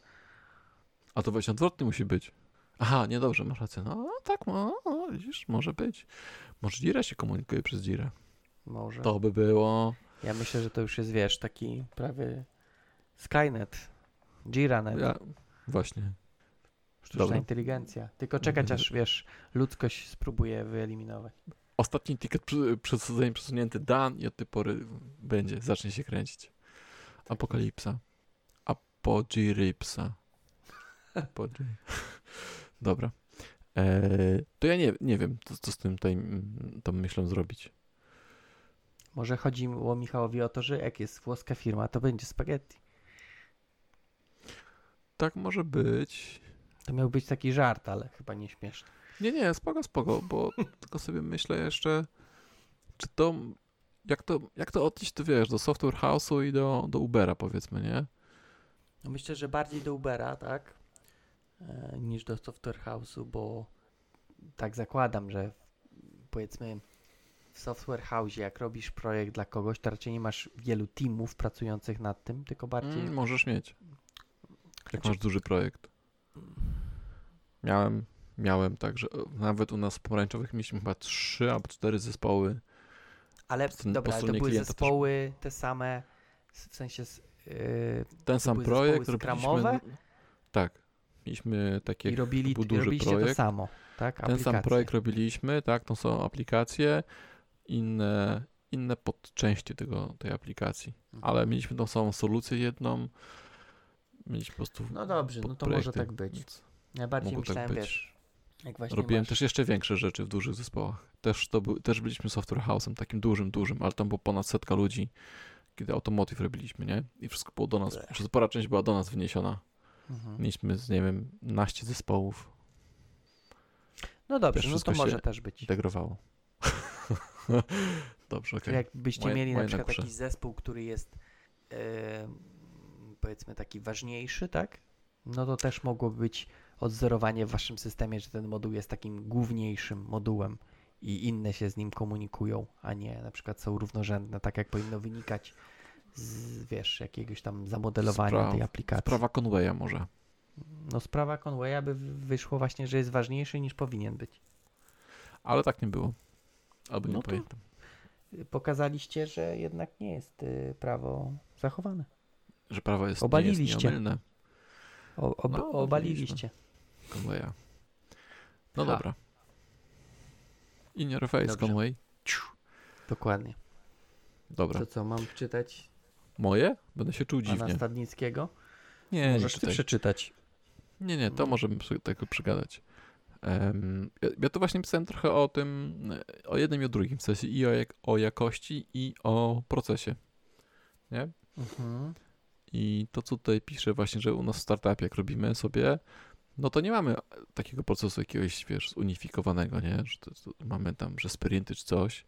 A to właśnie odwrotnie musi być. Aha, nie dobrze, masz rację. No tak, no, no widzisz, może być. Może Jira się komunikuje przez Jira. Może. To by było. Ja myślę, że to już jest, wiesz, taki prawie Skynet, Jiranet, Ja, właśnie. sztuczna dobra. inteligencja. Tylko czekać, aż, wiesz, ludzkość spróbuje wyeliminować. Ostatni ticket przesadzenie przesunięty dan i od tej pory będzie, zacznie się kręcić. Apokalipsa. Apogirypsa. Apogy... Dobra. Eee, to ja nie, nie wiem, co, co z tym tutaj, mm, tą myślą zrobić. Może chodziło Michałowi o to, że jak jest włoska firma, to będzie spaghetti. Tak może być. To miał być taki żart, ale chyba nie śmieszny. Nie, nie, spoko, spoko, bo tylko sobie myślę jeszcze, czy to, jak to, jak to odnieść, to wiesz, do Software House'u i do, do Ubera powiedzmy, nie? No myślę, że bardziej do Ubera, tak? E, niż do Software House'u, bo tak zakładam, że powiedzmy w Software House, jak robisz projekt dla kogoś, to raczej nie masz wielu teamów pracujących nad tym, tylko bardziej. Mm, możesz mieć, jak Znaczy- masz duży projekt. Miałem, miałem tak, że o, nawet u nas w Pomarańczowych mieliśmy chyba trzy albo cztery zespoły. ale po dobra, po to były klienta też. zespoły te same, w sensie yy, Ten sam projekt zespoły robiliśmy... Tak, mieliśmy takie i robili, duży robiliście projekt. to samo, tak? Ten sam Aplikacje. projekt robiliśmy, tak, to są aplikacje, inne, inne podczęści tego, tej aplikacji. Mhm. Ale mieliśmy tą samą solucję jedną, mieliśmy po prostu No dobrze, no to może tak być. Najbardziej mogło tak myślałem, być. wiesz, jak właśnie Robiłem masz... też jeszcze większe rzeczy w dużych zespołach. Też, to był, też byliśmy software house'em, takim dużym, dużym, ale tam było ponad setka ludzi, kiedy automotive robiliśmy, nie? I wszystko było do nas, przez spora część była do nas wyniesiona. Mhm. Mieliśmy, z, nie wiem, naście zespołów, No dobrze, no to może też być. integrowało. Dobrze, okej. Jakbyście Moje- mieli na moje przykład nakusze. taki zespół, który jest e, powiedzmy taki ważniejszy, tak? No to też mogłoby być odzorowanie w waszym systemie, że ten moduł jest takim główniejszym modułem i inne się z nim komunikują, a nie na przykład są równorzędne, tak jak powinno wynikać z, wiesz, jakiegoś tam zamodelowania Spraw- tej aplikacji. Sprawa Conwaya może. No sprawa Conwaya by wyszło właśnie, że jest ważniejszy niż powinien być. Ale tak nie było. Albo nie No pamiętam. Pokazaliście, że jednak nie jest y, prawo zachowane. Że prawo jest, nie jest Obaliliście. nieomylne. O, ob, No, obaliliście. Conwaya. No Ha. dobra. In your face, Dobrze. Conway. Dokładnie. Dobra. To co, mam czytać Moje? Będę się czuł pana dziwnie. Stadnickiego? Nie, nie Możesz ty czytaj. przeczytać. Nie, nie, to No. możemy tego przygadać. Em, ja, ja tu właśnie pisałem trochę o tym, o jednym i o drugim, w sensie i o, jak, o jakości i o procesie. Nie? Mhm. I to, co tutaj piszę właśnie, że u nas w startupie, jak robimy sobie, no to nie mamy takiego procesu jakiegoś, wiesz, zunifikowanego, nie? Że to, to mamy tam, że sprinty czy coś.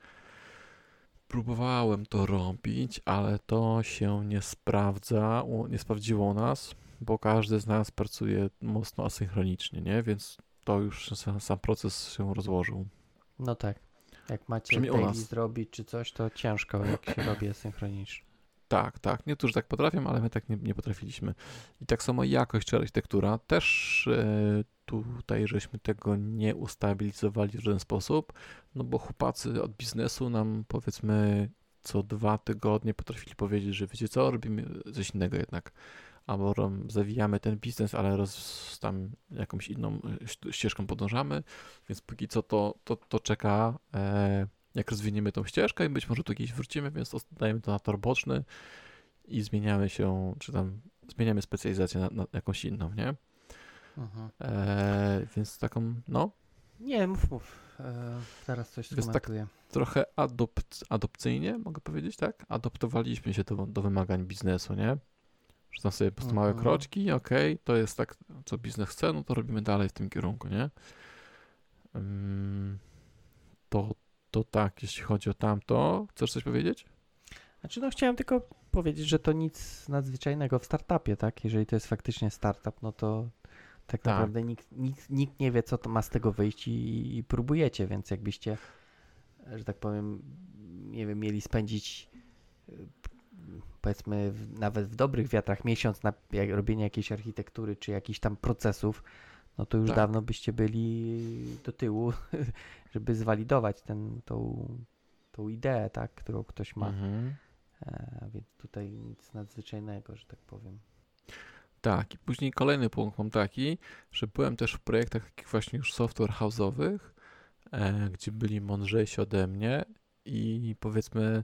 Próbowałem to robić, ale to się nie sprawdza, nie sprawdziło u nas, bo każdy z nas pracuje mocno asynchronicznie, nie? Więc to już sam, sam proces się rozłożył. No tak. Jak macie daily zrobić czy coś, to ciężko, jak się robi asynchronicznie. Tak, tak. Niektórzy tak potrafią, ale my tak nie, nie potrafiliśmy. I tak samo jakość czy architektura też e, tutaj żeśmy tego nie ustabilizowali w żaden sposób, no bo chłopacy od biznesu nam powiedzmy co dwa tygodnie potrafili powiedzieć, że wiecie co, robimy coś innego jednak. Albo zawijamy ten biznes, ale roz, tam jakąś inną e, ścieżką podążamy, więc póki co to, to, to czeka e, jak rozwiniemy tą ścieżkę i być może tu kiedyś wrócimy, więc dajemy to na tor boczny i zmieniamy się, czy tam zmieniamy specjalizację na, na jakąś inną, nie? Mhm. Eee, więc taką, no, Nie, mów, mów. E, zaraz coś tak- skomentuję. trochę adopt, adopcyjnie, mogę powiedzieć, tak? Adoptowaliśmy się do, do wymagań biznesu, nie? Że tam sobie po prostu małe Mhm. kroczki, okej, to jest tak, co biznes chce, no to robimy dalej w tym kierunku, nie? To, to tak, jeśli chodzi o tamto. Chcesz coś powiedzieć? Znaczy, no chciałem tylko powiedzieć, że to nic nadzwyczajnego w startupie, tak? Jeżeli to jest faktycznie startup, no to tak, Tak. naprawdę nikt, nikt, nikt nie wie, co to ma z tego wyjść i, i próbujecie, więc jakbyście że tak powiem, nie wiem, mieli spędzić y, powiedzmy w, nawet w dobrych wiatrach miesiąc na jak, robienie jakiejś architektury czy jakichś tam procesów, no to już Tak. dawno byście byli do tyłu, żeby zwalidować ten, tą, tą ideę, tak, którą ktoś ma. Mhm. E, więc tutaj nic nadzwyczajnego, że tak powiem. Tak, i później kolejny punkt mam taki, że byłem też w projektach takich właśnie już software house'owych, e, gdzie byli mądrzejsi ode mnie i powiedzmy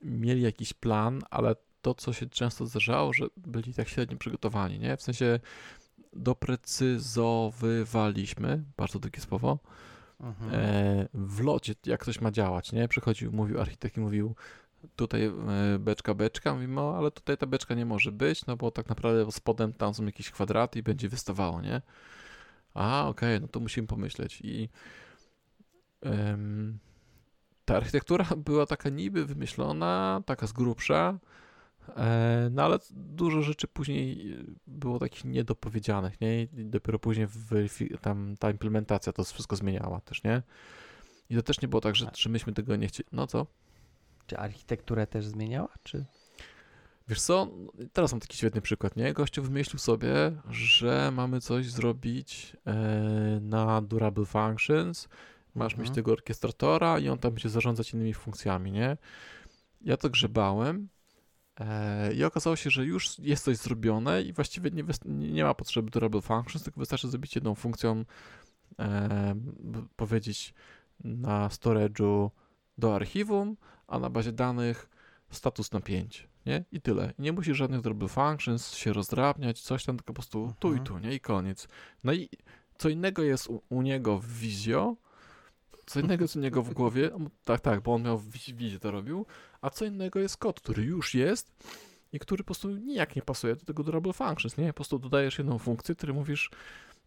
mieli jakiś plan, ale to, co się często zdarzało, że byli tak średnio przygotowani, nie? W sensie doprecyzowywaliśmy, bardzo takie słowo, Mhm. e, w locie, jak coś ma działać, nie? Przychodził, mówił architekt i mówił tutaj e, beczka, beczka, mówimy, no ale tutaj ta beczka nie może być, no bo tak naprawdę spodem tam są jakieś kwadraty i będzie wystawało, nie? A, okej, no to musimy pomyśleć i ta architektura była taka niby wymyślona, taka z grubsza, e, no ale dużo rzeczy później e, było takich niedopowiedzianych, nie? I dopiero później weryfi- tam ta implementacja to wszystko zmieniała też, nie? I to też nie było tak, że, że myśmy tego nie chcieli. No co? Czy architekturę też zmieniała, czy? Wiesz co, teraz mam taki świetny przykład, nie? Gościu wymyślił sobie, że mamy coś zrobić e, na Durable Functions, masz mieć Mhm. tego orkiestratora i on tam będzie zarządzać innymi funkcjami, nie? Ja to grzebałem e, i okazało się, że już jest coś zrobione i właściwie nie, nie ma potrzeby Durable Functions, tylko wystarczy zrobić jedną funkcją, e, powiedzieć na storage'u do archiwum, a na bazie danych status na 5, nie? I tyle. I nie musisz żadnych double functions się rozdrabniać, coś tam, tylko po prostu tu i Mhm. tu, nie? I koniec. No i co innego jest u, u niego w Visio, co innego jest u niego w głowie, tak, tak, bo on miał w Vizie to robił, a co innego jest kod, który już jest i który po prostu nijak nie pasuje do tego durable functions, nie? Po prostu dodajesz jedną funkcję, który mówisz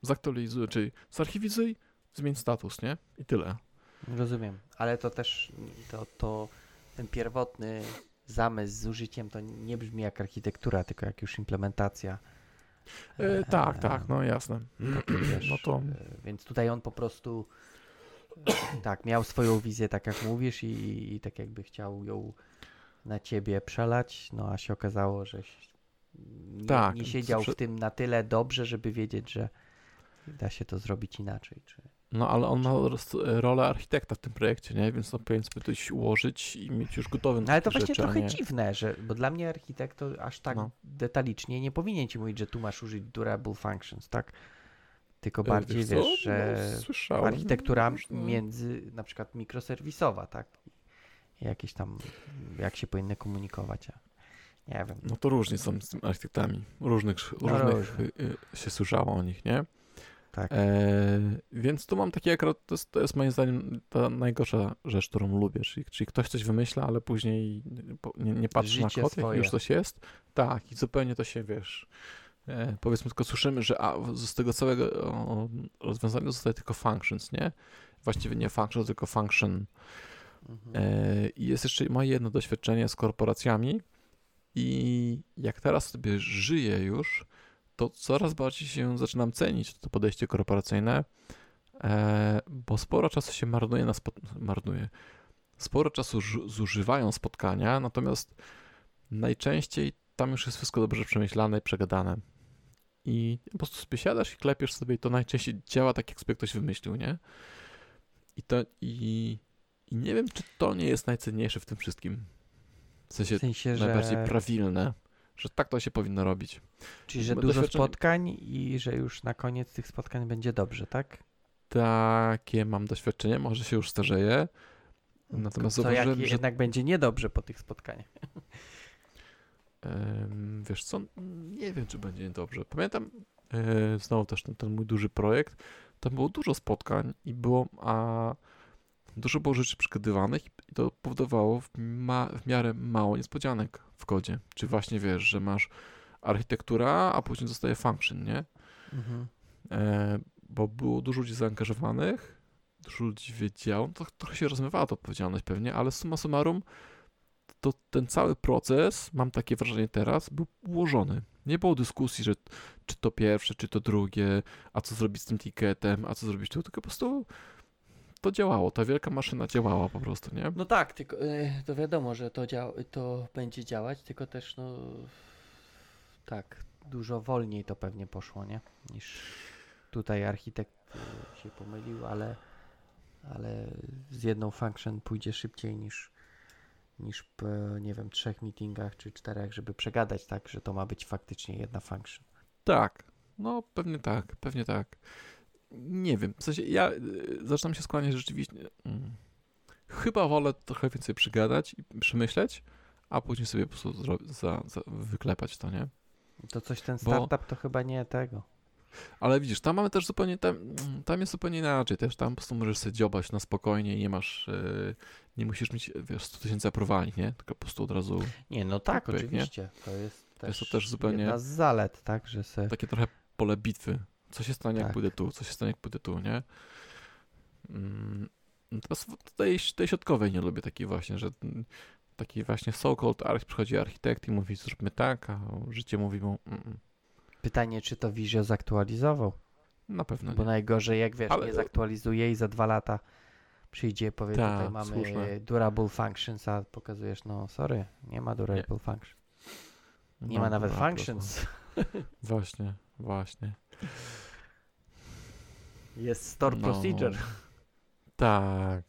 zaktualizuj, czyli zarchiwizuj, zmień status, nie? I tyle. Rozumiem, ale to też to, to ten pierwotny zamysł z użyciem to nie brzmi jak architektura, tylko jak już implementacja. E, tak, tak, no jasne. Wiesz, No to e, Więc tutaj on po prostu e, tak, miał swoją wizję, tak jak mówisz, i, i tak jakby chciał ją na ciebie przelać, no a się okazało, że nie, Tak, nie siedział prze- w tym na tyle dobrze, żeby wiedzieć, że da się to zrobić inaczej. Czy... No ale on ma roz- rolę architekta w tym projekcie, nie? Więc on powinien sobie coś ułożyć i mieć już gotowe No ale to właśnie rzeczy, a trochę nie... dziwne, że, bo dla mnie architekt to aż tak No. detalicznie nie powinien ci mówić, że tu masz użyć durable functions, tak? Tylko E, bardziej co? wiesz, że No, architektura między na przykład mikroserwisowa, tak? Jakieś tam, jak się powinny komunikować, a nie wiem. No to różnie są z tymi architektami. Różnych, No, różnych y, y, się słyszało o nich, nie? Tak. E, więc tu mam takie akurat, to jest, to jest moim zdaniem ta najgorsza rzecz, którą lubię, czyli, czyli ktoś coś wymyśla, ale później nie, nie patrzy na Życie kod, jak już coś jest. Tak, i zupełnie to się, wiesz, e, powiedzmy tylko słyszymy, że a, z tego całego o, rozwiązania zostaje tylko functions, nie? Właściwie nie functions, tylko function. Mhm. E, I jest jeszcze moje jedno doświadczenie z korporacjami i jak teraz sobie żyję już, to coraz bardziej się zaczynam cenić to podejście korporacyjne, e, bo sporo czasu się marnuje na marnuje. Sporo czasu zużywają spotkania, natomiast najczęściej tam już jest wszystko dobrze przemyślane i przegadane. I po prostu sobie siadasz i klepiesz sobie i to najczęściej działa tak, jak sobie ktoś wymyślił, nie? I to i, i nie wiem, czy to nie jest najcenniejsze w tym wszystkim. W sensie W sensie, najbardziej że, prawilne, że tak to się powinno robić. czyli że dużo spotkań i że już na koniec tych spotkań będzie dobrze, tak? Takie mam doświadczenie, może się już starzeję. Natomiast Co jak zauważyłem, że jednak będzie niedobrze po tych spotkaniach. Wiesz co, nie wiem, czy będzie dobrze. Pamiętam e, znowu też ten, ten mój duży projekt, tam było dużo spotkań i było, a dużo było rzeczy przygadywanych i to powodowało w, ma, w miarę mało niespodzianek w kodzie. Czy właśnie wiesz, że masz architektura, a później zostaje function, nie? Mhm. E, bo było dużo ludzi zaangażowanych, dużo ludzi wiedziało, to trochę się rozmywała ta odpowiedzialność pewnie, ale summa summarum to ten cały proces, mam takie wrażenie teraz, był ułożony. Nie było dyskusji, że czy to pierwsze, czy to drugie, a co zrobić z tym ticketem, a co zrobić tu, tylko po prostu to działało, ta wielka maszyna działała po prostu, nie? No tak, tylko e, to wiadomo, że to, dział, to będzie działać, tylko też no tak, dużo wolniej to pewnie poszło, nie? Niż tutaj architekt e, się pomylił, ale, ale z jedną function pójdzie szybciej niż, niż po, nie wiem, trzech meetingach czy czterech, żeby przegadać tak, że to ma być faktycznie jedna function. Tak, no pewnie tak, pewnie tak. Nie wiem, w sensie ja y, zaczynam się skłaniać rzeczywiście. Mm, chyba wolę trochę więcej przygadać i przemyśleć, a później sobie po prostu za, za, wyklepać to, nie? To coś ten Bo- startup to chyba nie tego. Ale widzisz, tam mamy też zupełnie, tam, tam jest zupełnie inaczej też, tam po prostu możesz sobie dziobać na spokojnie i nie masz, yy, nie musisz mieć, wiesz, 100 tysięcy aprowali, nie? Tylko po prostu od razu Nie, no tak, nie? oczywiście. To jest Jest też, to też zupełnie- jedna z zalet, tak, że se... takie trochę pole bitwy. Co się stanie, jak Tak. pójdę tu, co się stanie, jak pójdę tu, nie? Mm, Natomiast w tej, tej środkowej nie lubię takiej właśnie, że taki właśnie so-called arch, przychodzi architekt i mówi, zróbmy tak, a życie mówi mu, mm, mm, Pytanie, czy to Visio zaktualizował? na pewno Bo nie. najgorzej, jak wiesz, Ale- nie zaktualizuje i za dwa lata przyjdzie i powie, Tak, tutaj mamy słuszne. durable functions, a pokazujesz, no sorry, nie ma durable function. Nie No, ma nawet dobra, functions. Właśnie, właśnie. Jest store No. procedure. Tak.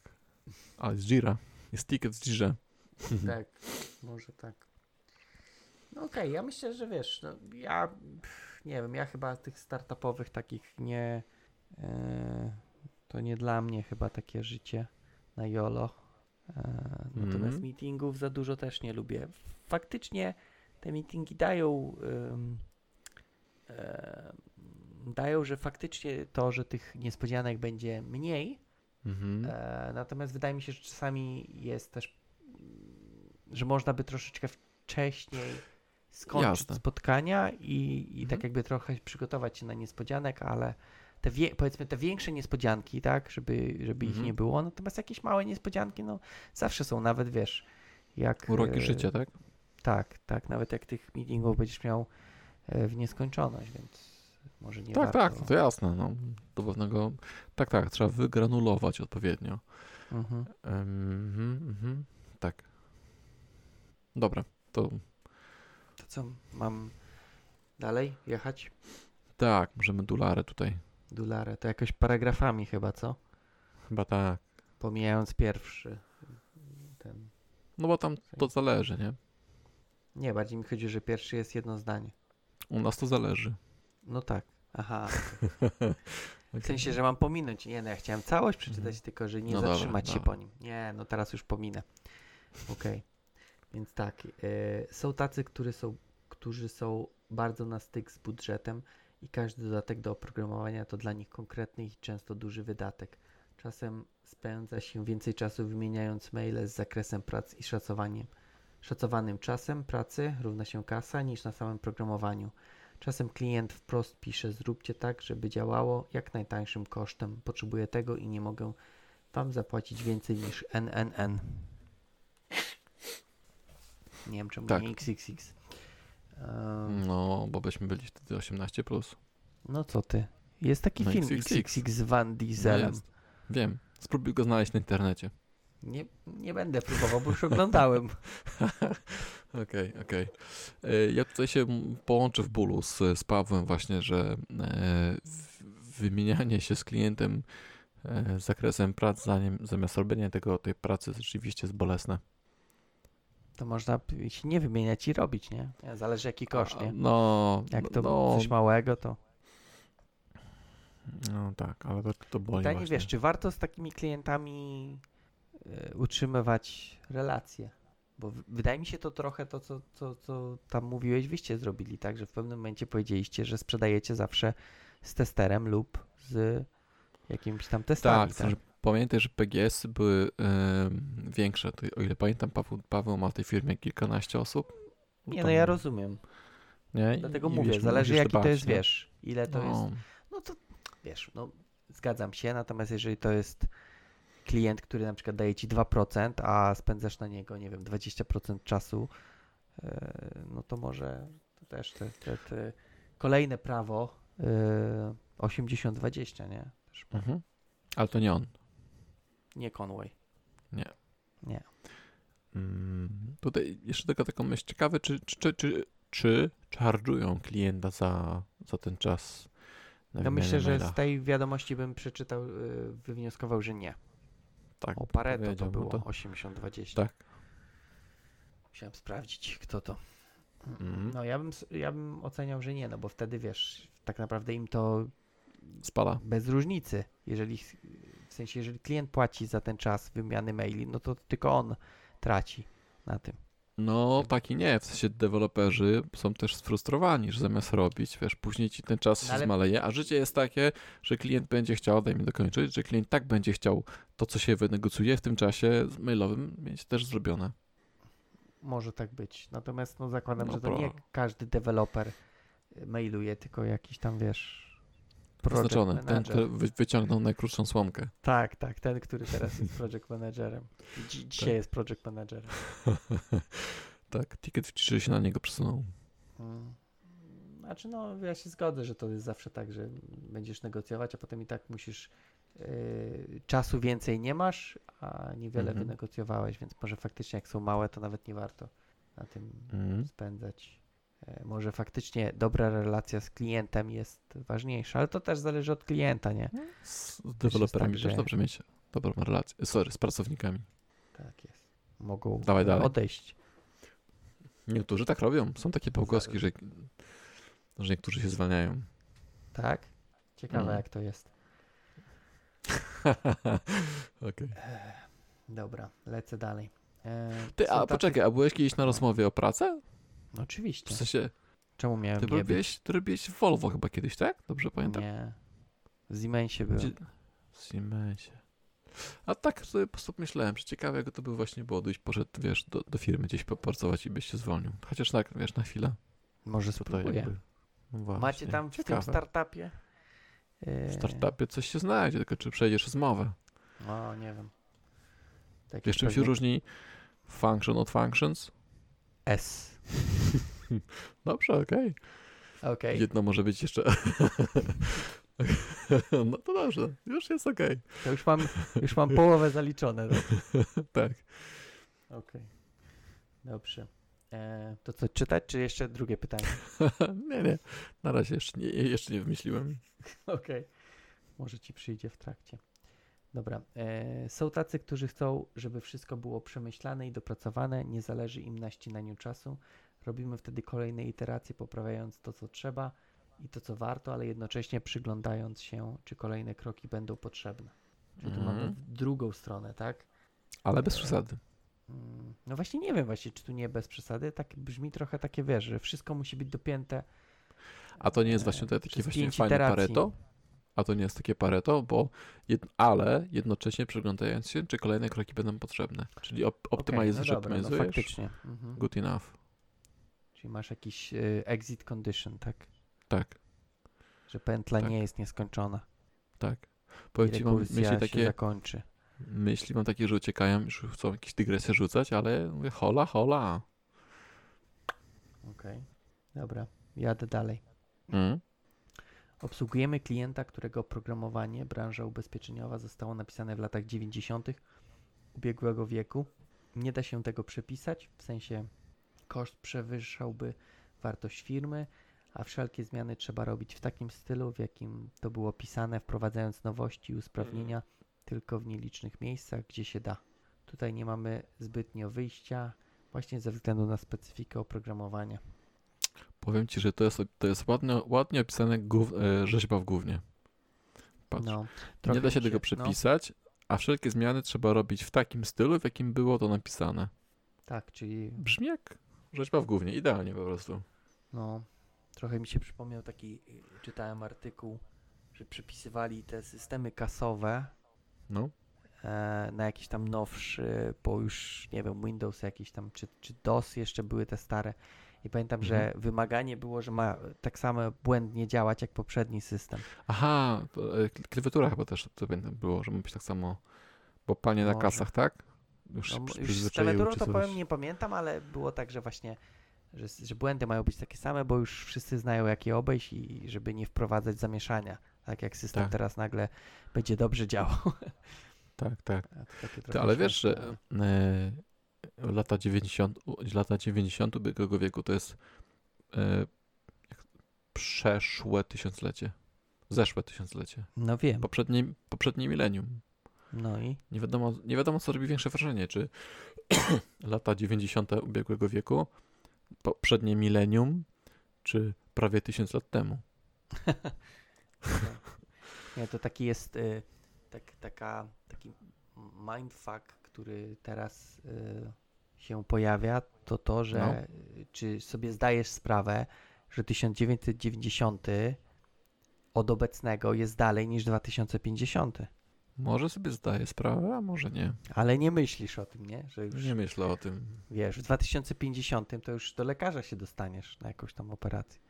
Ale z Jira. Jest ticket z Jira. Tak, może tak. No okej, ja myślę, że wiesz, no, ja nie wiem, ja chyba tych startupowych takich nie, e, to nie dla mnie chyba takie życie na YOLO. E, natomiast Mhm. meetingów za dużo też nie lubię. Faktycznie te meetingi dają, e, dają, że faktycznie to, że tych niespodzianek będzie mniej, Mhm. E, natomiast wydaje mi się, że czasami jest też, że można by troszeczkę wcześniej skończyć Jasne. spotkania i, i tak Mhm. jakby trochę przygotować się na niespodzianek, ale te wie, powiedzmy te większe niespodzianki, tak, żeby, żeby ich Mhm. nie było, natomiast jakieś małe niespodzianki, no zawsze są, nawet wiesz, jak... Uroki e, życia, tak? Tak, tak, nawet jak tych meetingów będziesz miał e, w nieskończoność, więc może nie Tak, warto. tak, no to jasne. No, do pewnego... Tak, tak, trzeba wygranulować odpowiednio. Mhm. Mhm, mhm. Tak. Dobra, to To co, mam dalej jechać? tak, możemy dularę tutaj. Dularę, to jakoś paragrafami chyba, co? Chyba tak. Pomijając pierwszy. Ten. No bo tam to zależy, nie? Nie, bardziej mi chodzi, że pierwszy jest jedno zdanie. U nas to zależy. No tak. Aha. W sensie, że mam pominąć. Nie, no ja chciałem całość przeczytać, tylko że nie No dobra, zatrzymać się dobra. po nim. Nie, no teraz już pominę. Okej. Więc tak. y, są tacy, którzy są, którzy są bardzo na styk z budżetem i każdy dodatek do oprogramowania to dla nich konkretny i często duży wydatek. Czasem spędza się więcej czasu wymieniając maile z zakresem prac i szacowaniem. Szacowanym czasem pracy równa się kasa niż na samym programowaniu. Czasem klient wprost pisze: Zróbcie tak, żeby działało jak najtańszym kosztem. Potrzebuję tego i nie mogę Wam zapłacić więcej niż NNN. Nie wiem czemu Tak. nie XXX. Ehm, No, bo byśmy byli wtedy 18+. Plus. no co ty? Jest taki No, film XXX. XXX z Van Dieselem. jest. Wiem. Spróbuj go znaleźć na internecie. Nie, nie będę próbował, bo już oglądałem. Okej, okej. E, Ja tutaj się połączę w bólu z, z Pawłem właśnie, że e, wymienianie się z klientem e, z zakresem prac zanim, zamiast robienia tego, tej pracy rzeczywiście jest bolesne. To można się nie wymieniać i robić, nie? Zależy jaki koszt, nie? No, Jak to no, coś małego, to... no tak, ale to, to boli Pytanie, właśnie. wiesz, czy warto z takimi klientami utrzymywać relacje? Bo wydaje mi się to trochę to, co, co, co tam mówiłeś, wyście zrobili, tak? Że w pewnym momencie powiedzieliście, że sprzedajecie zawsze z testerem lub z jakimiś tam testami, Tak, tak? pamiętaj, że PGS-y były em, większe. To, o ile pamiętam, Paweł, Paweł ma w tej firmie kilkanaście osób. Nie, Tam- no ja rozumiem. Nie? Dlatego I mówię, wiesz, zależy jaki to dbać, jest, nie? wiesz, ile to jest. No, No to wiesz, no zgadzam się, natomiast jeżeli to jest klient, który na przykład daje ci 2%, a spędzasz na niego, nie wiem, 20% czasu, e, no to może to też te, te, te kolejne prawo e, 80-20, nie? Też, Mhm. Ale to nie on. Nie Conway. Nie. Nie. Mm, tutaj jeszcze taka taką myśl. Ciekawe, czy, czy, czy, czy, czy charge'ują klienta za, za ten czas No myślę, że z tej wiadomości bym przeczytał, y, wywnioskował, że nie. Tak, O Pareto to powiedziałbym było, to. 80-20. Tak. Musiałem sprawdzić, kto to. Mhm. No ja bym, ja bym oceniał, że nie, no bo wtedy wiesz, tak naprawdę im to Spala. bez różnicy. Jeżeli, w sensie, jeżeli klient płaci za ten czas wymiany maili, no to tylko on traci na tym. No, tak i nie. W sensie deweloperzy są też sfrustrowani, że zamiast robić, wiesz, później ci ten czas No się ale- zmaleje, a życie jest takie, że klient będzie chciał, daj mi dokończyć, że klient tak będzie chciał to, co się wynegocjuje w tym czasie mailowym, mieć też zrobione. Może tak być. Natomiast no zakładam, No że to pro- nie każdy deweloper mailuje, tylko jakiś tam wiesz. Project Oznaczony, ten, manager. który wy, wyciągnął najkrótszą słomkę. Tak, tak, ten, który teraz jest project managerem. Dzi- dzisiaj Tak. jest project managerem. tak, ticket w ciszy się na niego przesunął. Mm. Znaczy, no, ja się zgodzę, że to jest zawsze tak, że będziesz negocjować, a potem i tak musisz. Yy, czasu więcej nie masz, a niewiele Mhm. wynegocjowałeś, więc może faktycznie, jak są małe, to nawet nie warto na tym Mhm. spędzać. E, Może faktycznie dobra relacja z klientem jest ważniejsza, ale to też zależy od klienta, nie? Z deweloperami tak, też że- dobrze mieć dobrą relację. Sorry, z pracownikami. Tak jest. Mogą Dawaj e, dalej. odejść. Niektórzy tak robią. Są takie pogłoski, że, że niektórzy się zwalniają. Tak? Ciekawe, Mm. jak to jest. Okej. Dobra, lecę dalej. E, Ty, a tacy- poczekaj, a byłeś kiedyś na rozmowie o pracę? No, oczywiście. W sensie, Czemu miałem ty nie być? robiłeś, ty robiłeś w Volvo chyba kiedyś, tak? Dobrze pamiętam? Nie. W Siemensie byłem. Gdzie- W Siemensie. A tak sobie po prostu myślałem, że ciekawe jak to by właśnie było, gdybyś poszedł, wiesz, do, do firmy gdzieś popracować i byś się zwolnił. Chociaż tak, wiesz, na chwilę. Może Tutaj spróbuję. jakby, no Macie tam w tym ciekawe. startupie? E, W startupie coś się znajdzie, tylko czy przejdziesz zmowę. O, nie wiem. Taki Wiesz, czym się pewnie różni function od functions? S. Dobrze, okej. Okej. Jedno może być jeszcze... no to dobrze, już jest okej. To już mam, już mam połowę zaliczone. tak? Tak. Okej. Dobrze. E, to co, czytać, czy jeszcze drugie pytanie? nie, nie, na razie jeszcze nie, jeszcze nie wymyśliłem. Okej. Może ci przyjdzie w trakcie. Dobra. E, są tacy, którzy chcą, żeby wszystko było przemyślane i dopracowane. Nie zależy im na ścinaniu czasu. Robimy wtedy kolejne iteracje, poprawiając to, co trzeba i to, co warto, ale jednocześnie przyglądając się, czy kolejne kroki będą potrzebne. Czyli tu mamy Mhm. w drugą stronę, tak? Ale bez przesady. Mm, No właśnie nie wiem właśnie, czy tu nie bez przesady. Tak brzmi trochę takie, wiesz, że wszystko musi być dopięte. A to nie jest e, właśnie przez właśnie iteracji. pareto? A to nie jest takie pareto, bo jed, ale jednocześnie przyglądając się, czy kolejne kroki będą potrzebne. Czyli op, Okej, optymizujesz, no dobra, no optymizujesz, faktycznie. Mhm. good enough. Czyli masz jakiś y, exit condition, tak? Tak, Że pętla Tak. nie jest nieskończona. tak. Powiem ci, mam myśli się takie, zakończy. myśli mam takie, że uciekają, już chcą jakieś dygresje rzucać, ale mówię, hola, hola. Okej. Dobra, jadę dalej. Mm. Obsługujemy klienta, którego oprogramowanie, branża ubezpieczeniowa zostało napisane w latach 90. ubiegłego wieku. Nie da się tego przepisać, w sensie koszt przewyższałby wartość firmy, a wszelkie zmiany trzeba robić w takim stylu, w jakim to było pisane, wprowadzając nowości i usprawnienia tylko w nielicznych miejscach, gdzie się da. Tutaj nie mamy zbytnio wyjścia, właśnie ze względu na specyfikę oprogramowania. Powiem ci, że to jest, to jest ładnie, ładnie opisane gów, e, rzeźba w gównie. Patrz. No, nie da się mi tego no. przepisać, a wszelkie zmiany trzeba robić w takim stylu, w jakim było to napisane. Tak, czyli Brzmi jak rzeźba w gównie, idealnie po prostu. No, trochę mi się przypomniał taki, y, czytałem artykuł, że przypisywali te systemy kasowe No, e, na jakiś tam nowszy, bo już nie wiem, Windows jakiś tam, czy, czy DOS jeszcze były te stare. I pamiętam, że Mhm. wymaganie było, że ma tak samo błędnie działać jak poprzedni system. Aha, e, kl- klawiatura chyba też to było, że ma być tak samo, bo panie na Może. kasach, tak? Już No, już z klawiaturą to powiem nie pamiętam, ale było tak, że właśnie, że, że błędy mają być takie same, bo już wszyscy znają jak je obejść i żeby nie wprowadzać zamieszania. Tak jak system Tak. teraz nagle będzie dobrze działał. Tak, tak. To ale wiesz, że lata 90, u- lata 90 ubiegłego wieku to jest e, przeszłe tysiąclecie. Zeszłe tysiąclecie. No wiem, Poprzednie, poprzednie milenium. no i Nie wiadomo, nie wiadomo, co robi większe wrażenie, czy lata 90 ubiegłego wieku, poprzednie milenium, czy prawie tysiąc lat temu. Nie, to taki jest y, tak, taka, taki mindfuck, który teraz y, się pojawia, to to, że No. czy sobie zdajesz sprawę, że 1990 od obecnego jest dalej niż 2050. Może sobie zdaję sprawę, a może nie. Ale nie myślisz o tym, nie? Że już Nie myślę o tym. wiesz, w 2050 to już do lekarza się dostaniesz na jakąś tam operację.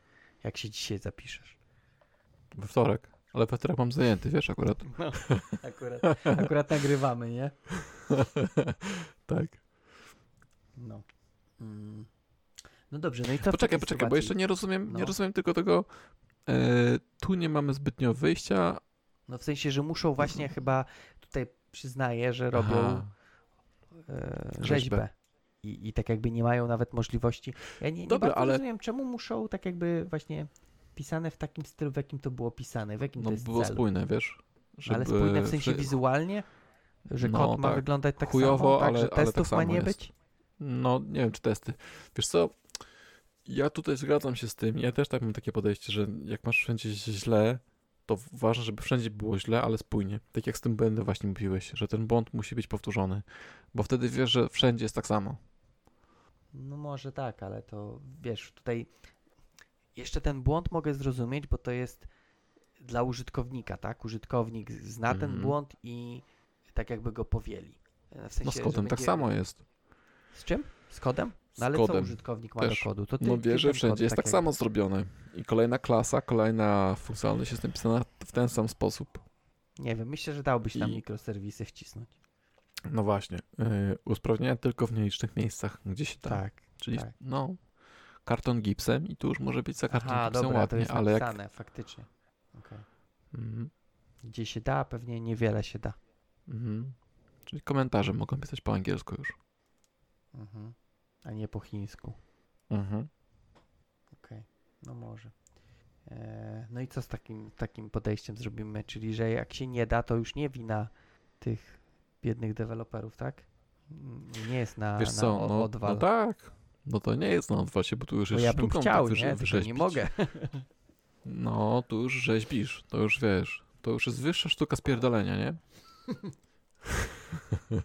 Jak się dzisiaj zapiszesz. We wtorek. Ale we wtorek mam zajęty, wiesz, akurat. No, akurat, akurat nagrywamy, nie? tak. No. Mm. No dobrze, no i w Poczekaj, poczekaj, bo sytuacji? jeszcze nie rozumiem, nie No. rozumiem tylko tego. E, tu nie mamy zbytnio wyjścia. No w sensie, że muszą właśnie chyba, tutaj przyznaję, że robią Aha, e, Rzeźbę. rzeźbę. I, I tak jakby nie mają nawet możliwości. Ja nie, nie Dobra, bardzo ale- rozumiem, czemu muszą tak jakby właśnie pisane w takim stylu, w jakim to było pisane, w jakim no to jest było celu. spójne, wiesz. ale spójne w sensie wizualnie? Że No, kot ma tak. wyglądać tak Chujowo, samo, tak, ale- że ale tak testów ma nie jest. być? No, nie wiem, czy testy. Wiesz co, ja tutaj zgadzam się z tym. Ja też tak mam takie podejście, że jak masz wszędzie źle, to ważne, żeby wszędzie było źle, ale spójnie. Tak jak z tym błędem właśnie mówiłeś, że ten błąd musi być powtórzony, bo wtedy wiesz, że wszędzie jest tak samo. No może tak, ale to wiesz, tutaj jeszcze ten błąd mogę zrozumieć, bo to jest dla użytkownika, tak? Użytkownik zna ten Mhm. błąd i tak jakby go powieli. E, W sensie, No z kodem tak będzie- samo jest. Z czym? Z kodem? No ale co kodem. użytkownik ma też. do kodu? To ty, No wie, że wszędzie jest tak jak- samo zrobione. I kolejna klasa, kolejna funkcjonalność jest napisana w ten sam sposób. Nie wiem, myślę, że dałbyś tam I- mikroserwisy wcisnąć. No właśnie. Yy, usprawnienia tylko w nielicznych miejscach, gdzie się da. Tak. Czyli tak. no, karton gipsem i tu już może być za karton Aha, gipsem dobra, to ładnie, jest ale jak... napisane, faktycznie. Okej. Mhm, Gdzie się da, pewnie niewiele się da. mhm. Czyli komentarze mogą pisać po angielsku już. Mhm. A nie po chińsku. Mhm. Okej, no może. E, no i co z takim, takim podejściem zrobimy? Czyli, że jak się nie da, to już nie wina tych biednych deweloperów, tak? Nie jest na, Wiesz na co, o- no, odwal. no tak. No to nie jest na odwacie, bo tu już Bo jest ja bym sztuką chciał, tak nie? Tylko nie mogę. No, tu już rzeźbisz, to już wiesz. To już jest wyższa sztuka spierdolenia, nie?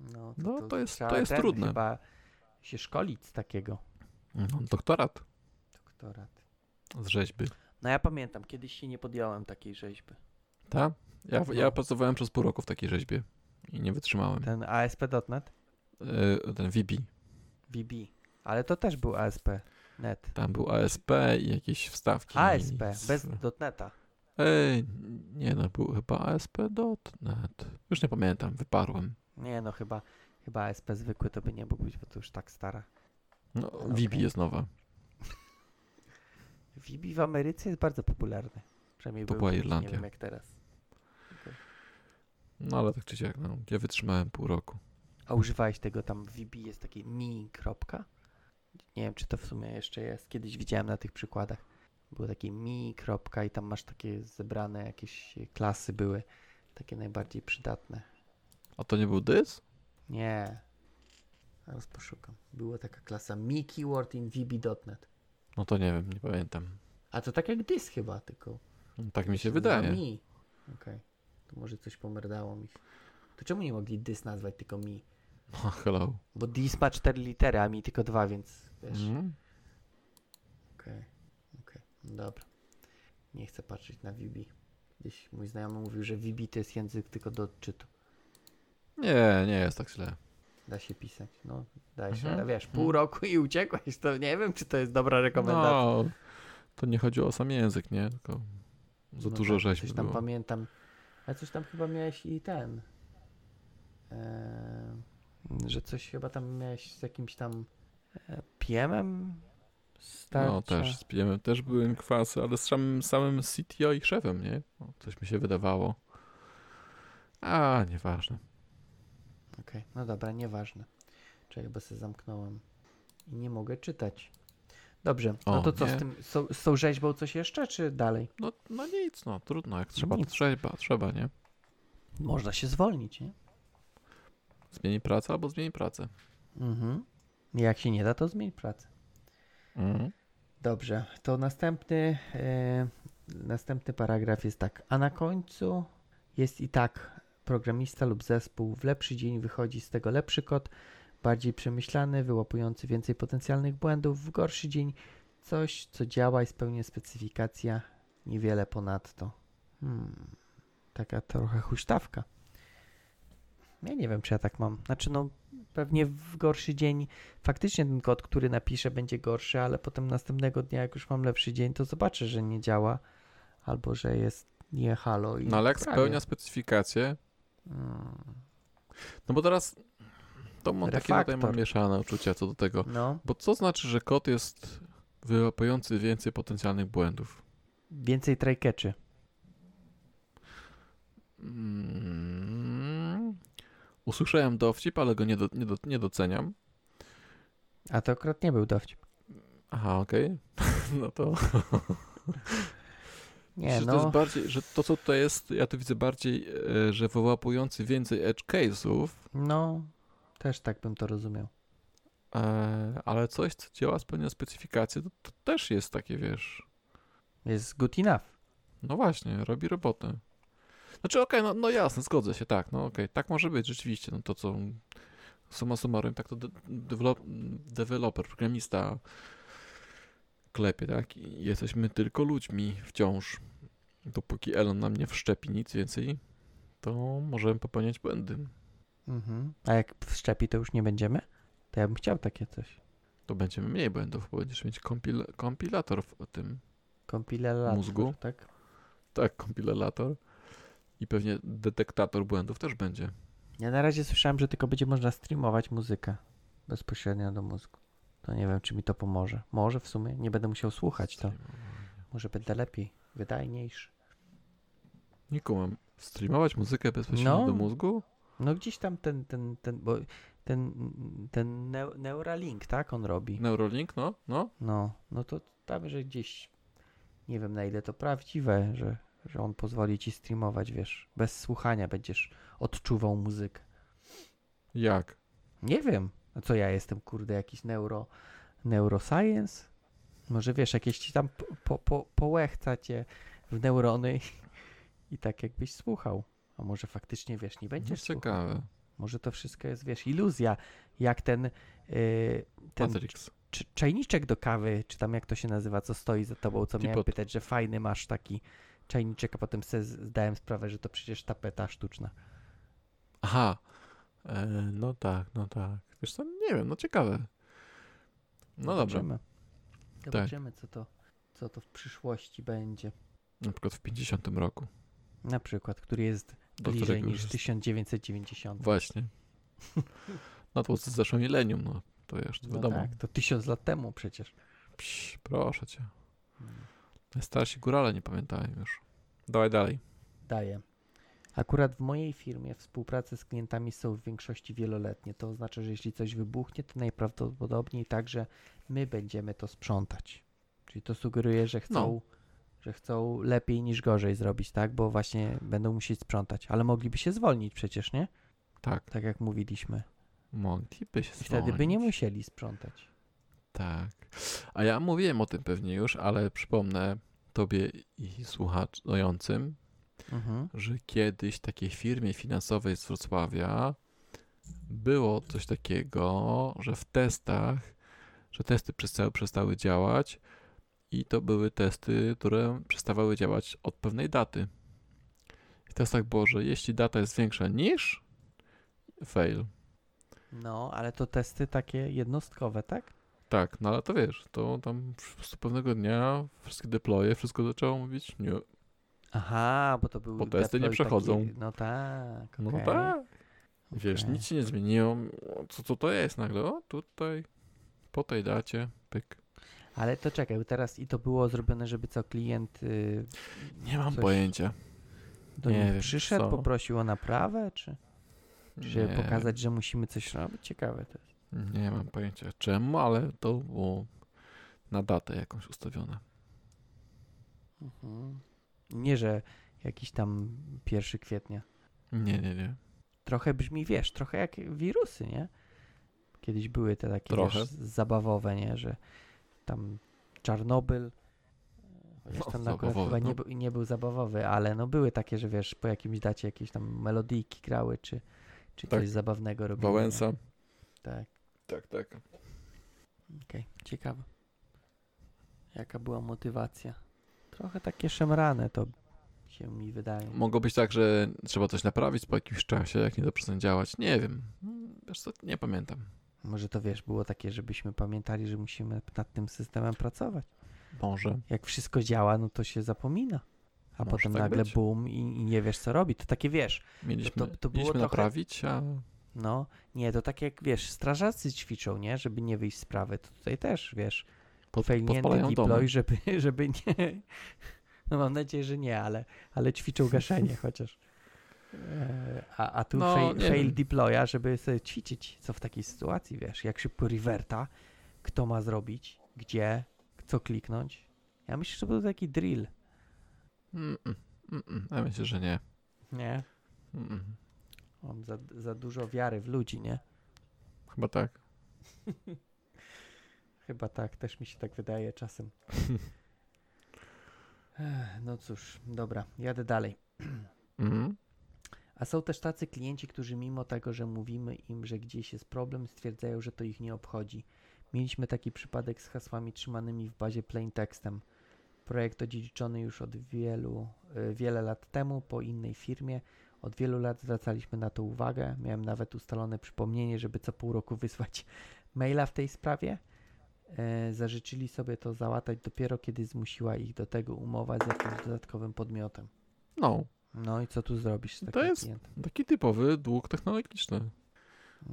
No, No, to jest- to jest trudne. chyba się szkolić z takiego No, doktorat doktorat. z rzeźby. No ja pamiętam, kiedyś się nie podjąłem takiej rzeźby. Tak? Ja, No. ja pracowałem przez pół roku w takiej rzeźbie i nie wytrzymałem. Ten ASP.NET? E, ten VB. VB. Ale to też był ASP.NET. Tam był ASP i jakieś wstawki. ASP, z- bez .NETA. Ej, nie no, był chyba ASP.NET. Już nie pamiętam, wyparłem. Nie no, chyba, chyba ASP zwykły to by nie mógł być, bo to już tak stara. No. VB jest nowa. VB w Ameryce jest bardzo popularny. Przynajmniej To był była Irlandia. Nie wiem jak teraz. No ale tak czy siak, no, ja wytrzymałem pół roku. A używałeś tego tam VB jest taki mi kropka? Nie wiem, czy to w sumie jeszcze jest. Kiedyś widziałem na tych przykładach. Było takie mi kropka i tam masz takie zebrane jakieś klasy były. Takie najbardziej przydatne. A to nie był dys? Nie. Zaraz poszukam. Była taka klasa mi keyword in VB.NET. No to nie wiem, nie pamiętam. A to tak jak dys chyba, tylko. No, tak mi się wydaje. Mi. Okej. To może coś pomerdało mi. To czemu nie mogli dys nazwać tylko mi? No, hello. Bo dis ma cztery litery, a mi tylko dwa, więc wiesz. Mhm. Okej, okej, no dobra. Nie chcę patrzeć na VB. Gdzieś mój znajomy mówił, że VB to jest język tylko do odczytu. Nie, nie jest tak źle. Da się pisać. No, da się, Mhm. wiesz, pół Mhm. roku i uciekłeś, to nie wiem, czy to jest dobra rekomendacja. No, to nie chodzi o sam język, nie? Tylko za No dużo tak, rzeźby Coś tam było. pamiętam. A coś tam chyba miałeś i ten. em, że coś chyba tam miałeś z jakimś tam e, PM-em? Starcia. No też, z PM też były kwasy, ale z samym, samym CTO i szefem, nie? No, coś mi się wydawało. A, nieważne. Okej, no dobra, nieważne. Czekaj, bo sobie zamknąłem i nie mogę czytać. Dobrze, no O, to co nie. z, tym, z, tą- z tą rzeźbą coś jeszcze, czy dalej? No, no nic, no trudno, jak trzeba, to Nic. trzeba, trzeba, nie? Można się zwolnić, nie? Zmieni pracę albo zmieni pracę. Mhm. Jak się nie da, to zmień pracę. Mhm. Dobrze, to następny, e, następny paragraf jest tak. A na końcu jest i tak programista lub zespół w lepszy dzień wychodzi z tego lepszy kod, bardziej przemyślany, wyłapujący więcej potencjalnych błędów, w gorszy dzień coś, co działa i spełnia specyfikacja, niewiele ponadto. Hmm, taka trochę huśtawka. Ja nie wiem, czy ja tak mam. Znaczy, no, pewnie w gorszy dzień faktycznie ten kod, który napiszę, będzie gorszy, ale potem następnego dnia, jak już mam lepszy dzień, to zobaczę, że nie działa albo że jest nie halo. I No ale jak spełnia specyfikację, Mm, no bo teraz to mam takie tutaj mam Refaktor. mieszane uczucia co do tego. no, Bo co znaczy, że kod jest wyłapujący więcej potencjalnych błędów? więcej catchy. Mm, usłyszałem dowcip, ale go nie, do, nie, do, nie doceniam. A to akurat nie był dowcip. Aha, okej. No to. Nie, że to jest no, bardziej, że to co tutaj jest, ja tu widzę bardziej, e, że wyłapujący więcej edge case'ów, no, też tak bym to rozumiał. e, ale coś, co działa, spełnia specyfikację, to, to też jest takie, wiesz. Jest good enough. No właśnie, robi robotę. Znaczy, okej, no, no jasne, zgodzę się, tak, no okej, tak może być, rzeczywiście, no to co summa summarum, tak to de develop deweloper, programista klepie, tak, i jesteśmy tylko ludźmi wciąż. Dopóki Elon nam nie wszczepi nic więcej, to możemy popełniać błędy. Mhm. A jak wszczepi, to już nie będziemy? To ja bym chciał takie coś. To będziemy mniej błędów, bo będziesz mieć kompil kompilator w tym, Kompilator, Mózgu? tak? tak, kompilator i pewnie detektator błędów też będzie. Ja na razie słyszałem, że tylko będzie można streamować muzykę bezpośrednio do mózgu. To nie wiem, czy mi to pomoże. Może w sumie nie będę musiał słuchać to. Może będę lepiej, wydajniejszy. Nie kumam. Streamować muzykę bezpośrednio No. do mózgu? No gdzieś tam ten, ten, ten, bo ten, ten neu- Neuralink, tak, on robi. Neuralink, no, no. No, no to tam, że gdzieś, nie wiem na ile to prawdziwe, że, że on pozwoli ci streamować, wiesz, bez słuchania będziesz odczuwał muzykę. Jak? Nie wiem, a co ja jestem, kurde, jakiś neuro, neuroscience? Może wiesz, jakieś ci tam po, po, po, połechca cię w neurony i, tak jakbyś słuchał. A może faktycznie, wiesz, nie No, będziesz słuchał. ciekawe. Może to wszystko jest, wiesz, iluzja, jak ten, yy, ten Matrix. czajniczek do kawy, czy tam jak to się nazywa, co stoi za tobą, co miałem Teapot. pytać, że fajny masz taki czajniczek, a potem sobie zdałem sprawę, że to przecież tapeta sztuczna. Aha. E, no tak, no tak. Wiesz co, nie wiem, no ciekawe. No dobra. Zobaczymy. Zobaczymy, co, to, co to w przyszłości będzie. Na przykład w 50 roku. Na przykład, który jest Do bliżej niż już jest- 1990. Właśnie. No to z zeszłe milenium, no. To jeszcze No wiadomo. tak, to tysiąc lat temu przecież. Psz, proszę cię. Najstarsi górale nie pamiętają już. Dawaj dalej. Daję. Akurat w mojej firmie współprace z klientami są w większości wieloletnie. To oznacza, że jeśli coś wybuchnie, to najprawdopodobniej także my będziemy to sprzątać. Czyli to sugeruje, że chcą, że chcą lepiej niż gorzej zrobić, tak? Bo właśnie będą musieć sprzątać. Ale mogliby się zwolnić przecież, nie? Tak, Tak jak mówiliśmy. mogliby się I wtedy by nie zwolnić. musieli sprzątać. Tak. A ja mówiłem o tym pewnie już, ale przypomnę tobie i słuchającym, Mhm. że kiedyś w takiej firmie finansowej z Wrocławia było coś takiego, że w testach, że testy przestały, przestały działać i to były testy, które przestawały działać od pewnej daty. W testach było, że jeśli data jest większa niż fail. No, ale to testy takie jednostkowe, tak? Tak, no ale to wiesz, to tam prostu pewnego dnia wszystkie deploye, wszystko zaczęło mówić nie. Aha, bo to był Bo testy nie przechodzą. Taki, no tak. No okej, tak. Wiesz, okej. nic się nie zmieniło. Co, co to jest nagle? O, tutaj, po tej dacie, pyk. Ale to czekaj, teraz i to było zrobione, żeby co klient. y, Nie mam Coś- pojęcia. Do Nie nich przyszedł, co? poprosił o naprawę, czy, żeby pokazać, że musimy coś robić? Ciekawe to jest. Nie mam pojęcia czemu, ale to było na datę jakąś ustawione. Mhm. Nie, że jakiś tam 1 kwietnia. Nie, nie, nie. Trochę brzmi, wiesz, trochę jak wirusy, nie? Kiedyś były te takie wiesz, zabawowe, nie? Że tam Czarnobyl, chociaż No, tam akurat zabawowy, chyba nie, no. był, nie był zabawowy, ale no były takie, że wiesz, po jakimś dacie jakieś tam melodyjki grały, czy, czy Tak. coś zabawnego robiły. nie? Wałęsa. Tak, Tak, tak. okej, ciekawe. Jaka była motywacja? Trochę takie szemrane to się mi wydaje. Mogło być tak, że trzeba coś naprawić po jakimś czasie, jak nie zacznie działać. Nie wiem. Wiesz co, nie pamiętam. Może to wiesz, było takie, żebyśmy pamiętali, że musimy nad tym systemem pracować. Może. Jak wszystko działa, no to się zapomina. A Może potem tak nagle być. boom i, i nie wiesz co robić. To takie wiesz, Mieliśmy, to- to było mieliśmy trochę- naprawić, a no nie, to tak jak wiesz, strażacy ćwiczą, nie? Żeby nie wyjść z sprawy. To tutaj też wiesz, pod, failnięty podpalają deploy, domy. żeby, żeby nie. No mam nadzieję, że nie, ale, ale ćwiczą gaszenie chociaż. E, A, a tu No, fail, fail deploya, żeby sobie ćwiczyć, co w takiej sytuacji, wiesz, jak szybko reverta, kto ma zrobić, gdzie, co kliknąć. Ja myślę, że to był taki drill, Mm, mm, mm, mm. Ja myślę, że nie. nie? Mm. Mam za, za dużo wiary w ludzi, nie? Chyba tak. Chyba tak, też mi się tak wydaje czasem. No cóż, dobra, jadę dalej. Mhm. A są też tacy klienci, którzy mimo tego, że mówimy im, że gdzieś jest problem, stwierdzają, że to ich nie obchodzi. Mieliśmy taki przypadek z hasłami trzymanymi w bazie plain tekstem. Projekt odziedziczony już od wielu, y, wiele lat temu po innej firmie. Od wielu lat zwracaliśmy na to uwagę. Miałem nawet ustalone przypomnienie, żeby co pół roku wysłać maila w tej sprawie. E, zażyczyli sobie to załatać dopiero kiedy zmusiła ich do tego umowa z jakimś dodatkowym podmiotem. No, No i co tu zrobisz z To takim jest- klientem? taki typowy dług technologiczny.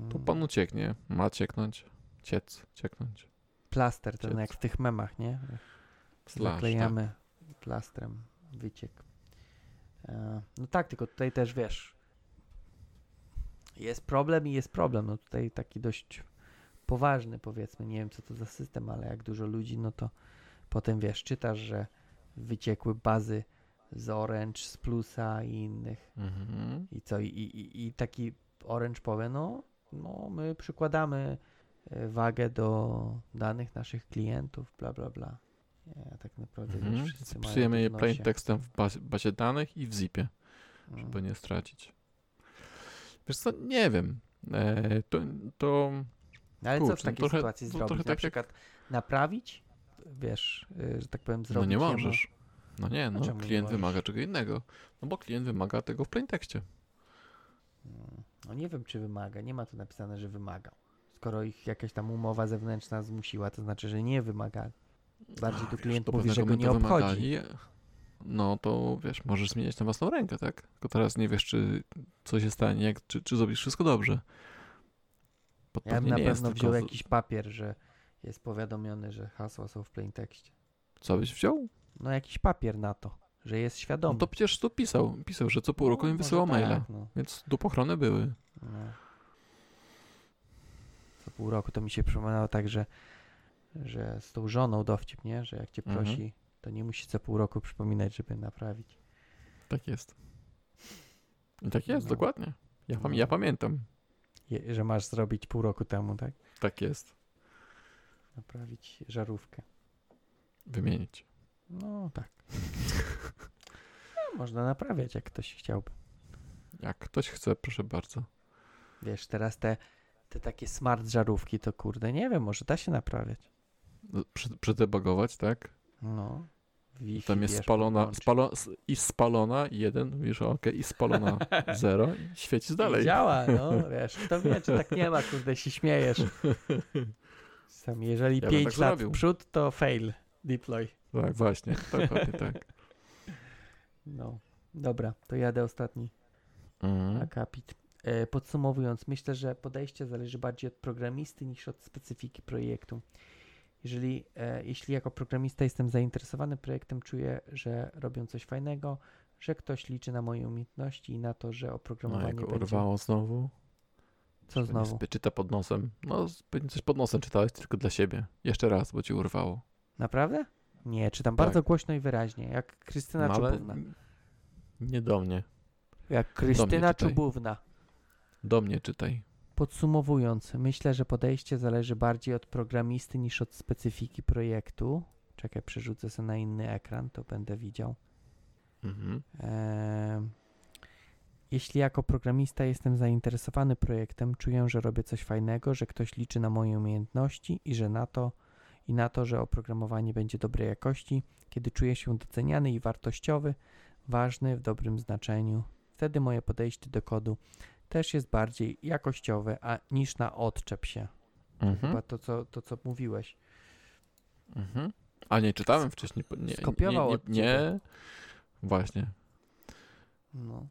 To Mm. pan ucieknie. Ma cieknąć. Ciec, cieknąć. Plaster, ten Ciec. jak w tych memach, nie? Slash, Zaklejamy plastrem wyciek. E, no tak, tylko tutaj też wiesz, jest problem i jest problem. No tutaj taki dość poważny powiedzmy, nie wiem co to za system, ale jak dużo ludzi, no to potem wiesz, czytasz, że wyciekły bazy z Orange, z Plusa i innych. Mhm. I co? I, i, i taki Orange powie, no, no my przykładamy e, wagę do danych naszych klientów, bla, bla, bla. Nie, a tak naprawdę Mhm. wiesz, wszyscy je plain tekstem w bazie, bazie danych i w zipie, Mm. żeby nie stracić. Wiesz co, nie wiem. E, to, to No ale co w kurczę, no takiej trochę- sytuacji no zrobić? trochę Na tak jak- przykład naprawić, wiesz, y, że tak powiem, no zrobić nie jemu- możesz. No nie, no nie klient wymaga czego innego. No bo klient wymaga tego w plain tekście. Mm, No nie wiem, czy wymaga. Nie ma tu napisane, że wymagał. Skoro ich jakaś tam umowa zewnętrzna zmusiła, to znaczy, że nie wymagali. Bardziej tu Wiesz, klient do mówi, że go nie obchodzi. No to wiesz, możesz zmieniać na własną rękę, tak? Tylko teraz nie wiesz, czy coś się stanie, jak, czy, czy zrobisz wszystko dobrze. Ja bym na jest pewno tylko wziął w- jakiś papier, że jest powiadomiony, że hasła są w plain tekście. Co byś wziął? No jakiś papier na to, że jest No świadomy. to przecież to pisał. Pisał, że co pół roku No, im wysyłał maila. tak, no, Więc dupochrony były. no. Co pół roku to mi się przypominało tak, że, że z tą żoną dowcip, nie? Że jak cię Mhm. prosi, to nie musi co pół roku przypominać, żeby naprawić. Tak jest. I tak jest, No. dokładnie. Ja, pam- No. ja pamiętam. Je, że masz zrobić pół roku temu, tak? Tak jest. Naprawić żarówkę. Wymienić. No tak. No, można naprawiać, jak ktoś chciałby. Jak ktoś chce, proszę bardzo. Wiesz, teraz te, te takie smart żarówki, to kurde, nie wiem, może da się naprawiać. No, Przy, tak? No. Wi-Fi, Tam jest wiesz, spalona, spalo, i spalona jeden, mówisz, ok, i spalona zero i świecisz I dalej. działa, no, wiesz, kto wie, czy tak nie ma, kurde, się śmiejesz. Sam, jeżeli Ja bym 5 tak lat zrobił. w przód, to fail, deploy. Tak, właśnie, dokładnie tak. No, dobra, to jadę ostatni Mhm. akapit. E, Podsumowując, myślę, że podejście zależy bardziej od programisty niż od specyfiki projektu. Jeżeli, e, jeśli jako programista jestem zainteresowany projektem, czuję, że robią coś fajnego, że ktoś liczy na moje umiejętności i na to, że No oprogramowanie jak będzie... urwało znowu. Co Pewnie znowu? czyta pod nosem. No, coś pod nosem czytałeś tylko dla siebie. Jeszcze raz, bo ci urwało. Naprawdę? Nie, czytam Tak. bardzo głośno i wyraźnie, jak Krystyna No, Czubówna. nie do mnie. Jak Krystyna czytaj. Czubówna. Do mnie czytaj. Podsumowując, myślę, że podejście zależy bardziej od programisty niż od specyfiki projektu. Czekaj, przerzucę sobie na inny ekran, to będę widział. Mhm. Em, Jeśli jako programista jestem zainteresowany projektem, czuję, że robię coś fajnego, że ktoś liczy na moje umiejętności i że na to i na to, że oprogramowanie będzie dobrej jakości, kiedy czuję się doceniany i wartościowy, ważny w dobrym znaczeniu. Wtedy moje podejście do kodu też jest bardziej jakościowe, a niż na odczep się. Mhm. Chyba to co, to, co mówiłeś. Mhm. A nie czytałem wcześniej. Nie, Skopiował nie, nie, nie. Właśnie. No.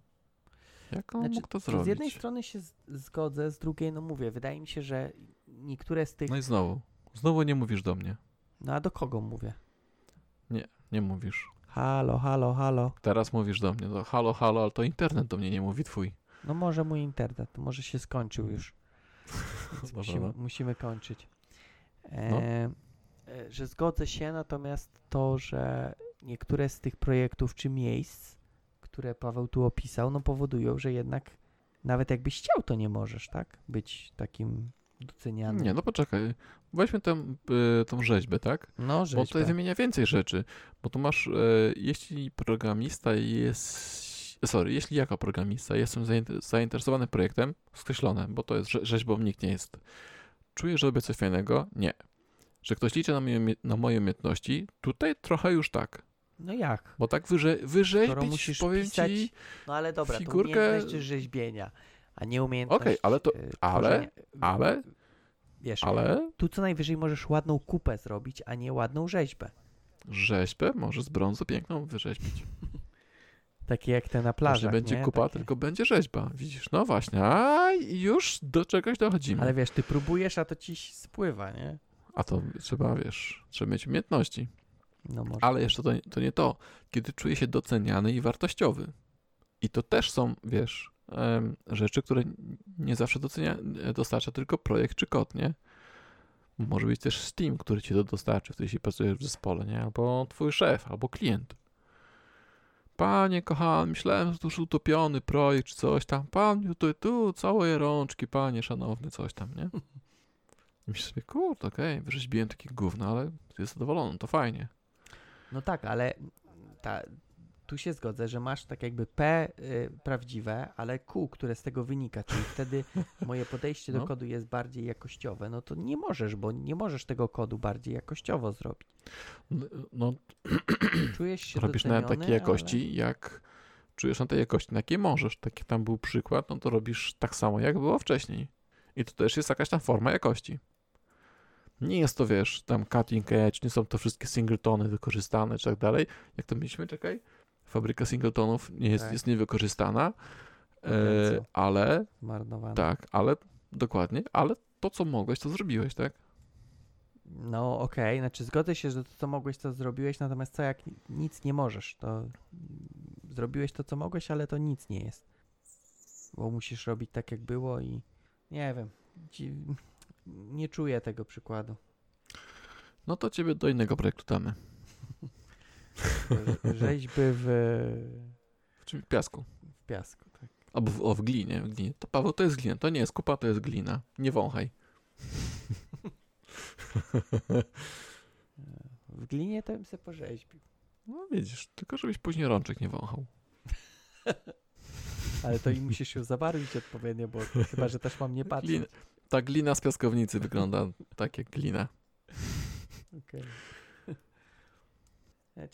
Jak on Znaczy, mógł to Z jednej zrobić? strony się z- zgodzę, z drugiej no mówię, wydaje mi się, że niektóre z tych... No i znowu. Znowu nie mówisz do mnie. No a do kogo mówię? Nie mówisz. Halo, halo, halo. Teraz mówisz do mnie. No, halo, halo, ale to internet do mnie nie mówi twój. No może mój internet, może się skończył już. Więc Może, musimy, no. musimy kończyć. E, No. e, że zgodzę się, natomiast to, że niektóre z tych projektów czy miejsc, które Paweł tu opisał, no powodują, że jednak nawet jakbyś chciał, to nie możesz, tak? Być takim docenianym. Nie, no poczekaj. Weźmy tę, y, tą rzeźbę, tak? no Bo rzeźbę. tutaj wymienia więcej rzeczy. Bo tu masz, e, jeśli programista jest. Sorry, jeśli jako programista jestem zainter- zainteresowany projektem, skreślone, bo to jest rze- rzeźbą, nikt nie jest. Czuję, że robię coś fajnego? Nie. Że ktoś liczy na moje, na moje umiejętności? Tutaj trochę już tak. No jak? Bo tak wyrze- wyrzeźbić, Skoro musisz powiem pisać ci... No ale dobra, figurkę- to umiejętność rzeźbienia, a nie umiejętność Okej, ale to- e, ale- ale- Wiesz, Ale tu co najwyżej możesz ładną kupę zrobić, a nie ładną rzeźbę. rzeźbę może z brązu piękną wyrzeźbić. Takie jak te na Że plażach, będzie nie? kupa, Takie. tylko będzie rzeźba. Widzisz, no właśnie. A już do czegoś dochodzimy. Ale wiesz, ty próbujesz, a to ci spływa, nie? A to trzeba, wiesz, trzeba mieć umiejętności. No może. Ale jeszcze to, to nie to. Kiedy czuję się doceniany i wartościowy. I to też są, wiesz, rzeczy, które nie zawsze docenia, dostarcza tylko projekt czy kod, nie? Może być też Steam, który ci to dostarczy, wtedy jeśli pracujesz w zespole, nie? Albo twój szef, albo klient. Panie kochany, myślałem, że to już utopiony projekt czy coś tam. Pan, tu, tu, całe rączki, panie szanowny, coś tam, nie? I myślę sobie, kurde, okej, wyrzeźbiłem takie gówno, ale jest zadowolony, to fajnie. No tak, ale ta, tu się zgodzę, że masz tak jakby P y, prawdziwe, ale Q, które z tego wynika, czyli wtedy moje podejście do No. kodu jest bardziej jakościowe. No to nie możesz, bo nie możesz tego kodu bardziej jakościowo zrobić. No, no Czujesz się robisz doceniony, takiej jakości, jak czujesz na tej jakości, na jakiej możesz. Tak jak tam był przykład, no to robisz tak samo, jak było wcześniej. I to też jest jakaś tam forma jakości. Nie jest to, wiesz, tam cutting edge, nie są to wszystkie singletony wykorzystane, czy tak dalej. Jak to mieliśmy, czekaj? Fabryka singletonów nie jest, Tak. jest niewykorzystana, e, ale. Zmarnowany. tak, ale, dokładnie, ale to, co mogłeś, to zrobiłeś, tak? No okej, znaczy zgodzę się, że to co mogłeś, to zrobiłeś, natomiast co jak nic nie możesz, to zrobiłeś to, co mogłeś, ale to nic nie jest. Bo musisz robić tak, jak było i nie wiem, nie czuję tego przykładu. No to ciebie do innego projektu damy. Rze- Rzeźby w, W czym? W piasku. w piasku, tak. Albo w, o, w glinie, w glinie. To Paweł, to jest glina. To nie jest kupa, to jest glina. Nie wąchaj. W glinie to bym se porzeźbił. No widzisz, tylko żebyś później rączek nie wąchał. Ale to i musisz się zabarwić odpowiednio, bo chyba, że też mam nie patrzeć. Glina. Ta glina z piaskownicy wygląda tak jak glina. Okej. Znaczy,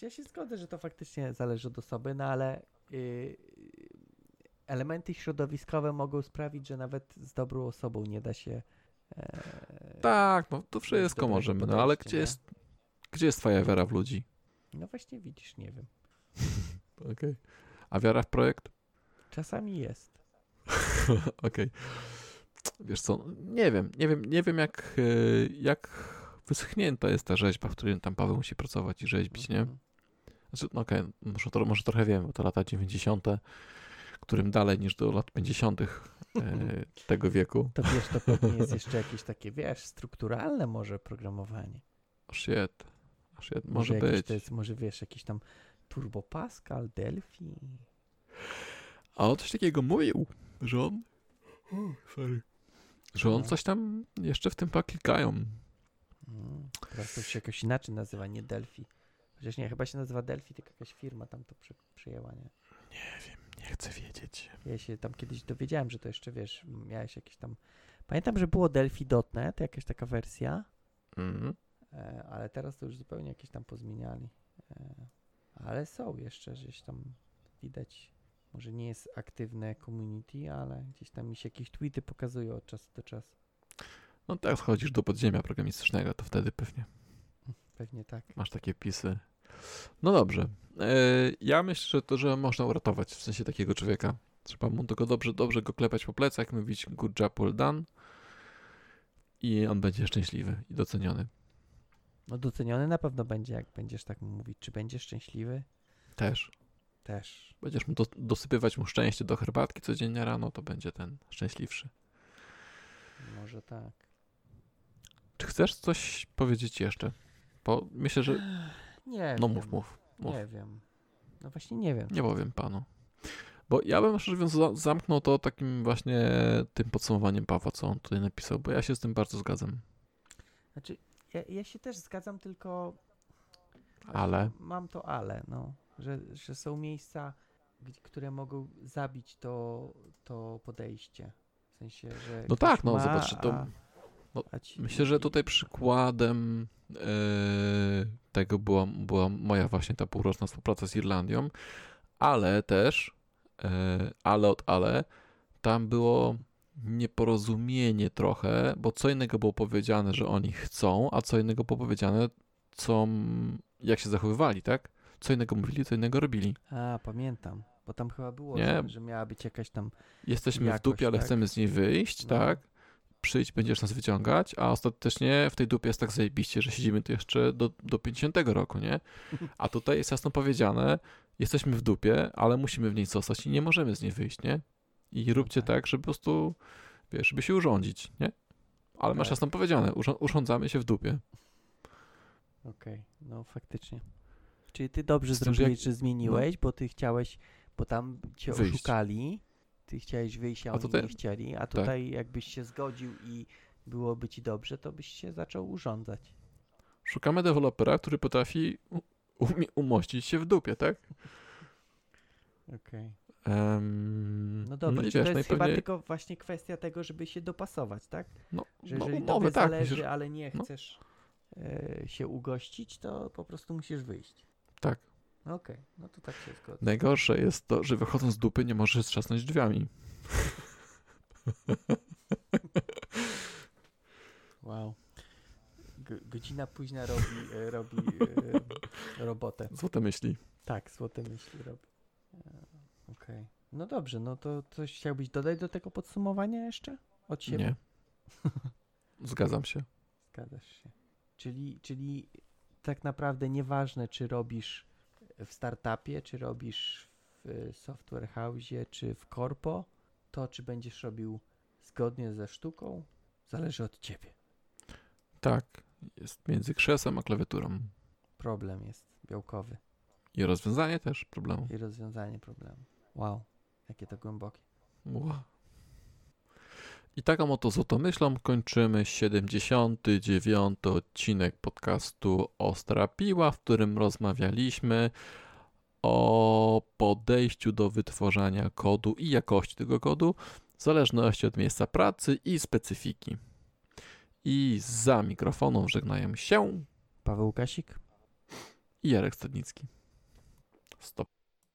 ja się zgodzę, że to faktycznie zależy od osoby, no ale yy, elementy środowiskowe mogą sprawić, że nawet z dobrą osobą nie da się. E, Tak, no to wszystko możemy, no ale gdzie nie? jest, gdzie jest twoja wiara w ludzi? No właśnie widzisz, nie wiem. Okej. A wiara w projekt? Czasami jest. Okej. Wiesz co, nie wiem, nie wiem, nie wiem jak, e, jak wyschnięta jest ta rzeźba, w której tam Paweł musi pracować i rzeźbić, nie? Mhm. Znaczy, no okej, może, to, może trochę wiem, bo to lata 90., którym dalej niż do lat 50. E, tego wieku. To wiesz, to pewnie jest jeszcze jakieś takie, wiesz, strukturalne może programowanie. Shit. Shit. Może, Może, być. Jest, może wiesz, jakiś tam Turbo Pascal, Delphi. A on coś takiego mówił, że on. O, sorry. Że on No. coś tam jeszcze w tym poklikają. Mm, teraz to się jakoś inaczej nazywa, nie Delphi. Chociaż nie, chyba się nazywa Delphi, tylko jakaś firma tam to przy, przyjęła, nie? Nie wiem, nie chcę wiedzieć. Ja się tam kiedyś dowiedziałem, że to jeszcze, wiesz, miałeś jakieś tam... Pamiętam, że było Delphi.net, jakaś taka wersja, Mhm. e, ale teraz to już zupełnie jakieś tam pozmieniali. E, ale są jeszcze, gdzieś tam widać, może nie jest aktywne community, ale gdzieś tam mi się jakieś tweety pokazują od czasu do czasu. No tak, schodzisz do podziemia programistycznego, to wtedy pewnie Pewnie tak. masz takie pisy. No dobrze. E, ja myślę, że to, że można uratować w sensie takiego człowieka. Trzeba mu tylko dobrze, dobrze go klepać po plecach, mówić good job, well done i on będzie szczęśliwy i doceniony. No doceniony na pewno będzie, jak będziesz tak mówić. Czy będziesz szczęśliwy? Też. Też. Będziesz mu do, dosypywać mu szczęście do herbatki codziennie rano, to będzie ten szczęśliwszy. Może tak. Chcesz coś powiedzieć jeszcze? Bo myślę, że... Nie No wiem. mów, mów. mów. Nie wiem. No właśnie nie wiem. Nie powiem panu. Bo ja bym szczerze mówiąc za- zamknął to takim właśnie tym podsumowaniem Pawła, co on tutaj napisał, bo ja się z tym bardzo zgadzam. Znaczy, ja, ja się też zgadzam, tylko Ale mam to ale, no. Że, że są miejsca, które mogą zabić to, to podejście. W sensie, że. No tak, no, ma, zobacz, to- a- no, myślę, że tutaj przykładem e, tego była, była moja właśnie ta półroczna współpraca z Irlandią, ale też, e, ale od ale, tam było nieporozumienie trochę, bo co innego było powiedziane, że oni chcą, a co innego było powiedziane, co, jak się zachowywali, tak? Co innego mówili, co innego robili. A, pamiętam. Bo tam chyba było, że, że miała być jakaś tam. Jesteśmy w Jakoś, dupie, ale tak? chcemy z niej wyjść, No. tak? Przyjdź, będziesz nas wyciągać, a ostatecznie w tej dupie jest tak zajebiście, że siedzimy tu jeszcze do, do 50 roku, nie? A tutaj jest jasno powiedziane, jesteśmy w dupie, ale musimy w niej zostać i nie możemy z niej wyjść, nie? I róbcie tak. żeby po prostu, wiesz, żeby się urządzić, nie? Ale masz jasno powiedziane, urząd- urządzamy się w dupie. Okej, no faktycznie. Czyli ty dobrze Z tym, że zrobiłeś, jak- że zmieniłeś, bo ty chciałeś, bo tam cię Wyjść. oszukali, ty chciałeś wyjść, a, A oni tutaj- nie chcieli, a tutaj jakbyś się zgodził i byłoby ci dobrze, to byś się zaczął urządzać. Szukamy dewelopera, który potrafi umie- umościć się w dupie, tak? Okej. Em, No dobrze, i czy wiesz, to no jest chyba pewnie- tylko właśnie kwestia tego, żeby się dopasować, tak? No, Że no jeżeli umowy, tobie tak. zależy, ale nie no. chcesz e, się ugościć, to po prostu musisz wyjść. tak. Okej, no to tak się zgodzę. Najgorsze jest to, że wychodząc z dupy nie możesz trzasnąć drzwiami. Wow. G- godzina późna robi, e, robi e, robotę. Złote myśli. Tak, złote myśli robi. E, Okej. No dobrze, no to coś chciałbyś dodać do tego podsumowania jeszcze? Od siebie? Nie. Zgadzam się. Zgadzasz się. Czyli, czyli tak naprawdę nieważne, czy robisz w startupie, czy robisz w software house, czy w korpo, to czy będziesz robił zgodnie ze sztuką, zależy od ciebie. Tak. Jest między krzesłem a klawiaturą. Problem jest białkowy I rozwiązanie też problemu. i rozwiązanie problemu. Wow, jakie to głębokie. Ła. I taką oto złotą myślą kończymy 79. odcinek podcastu Ostra Piła, w którym rozmawialiśmy o podejściu do wytwarzania kodu i jakości tego kodu w zależności od miejsca pracy i specyfiki. I za mikrofonem żegnają się Paweł Kasik? i Jarek Stadnicki. Stop.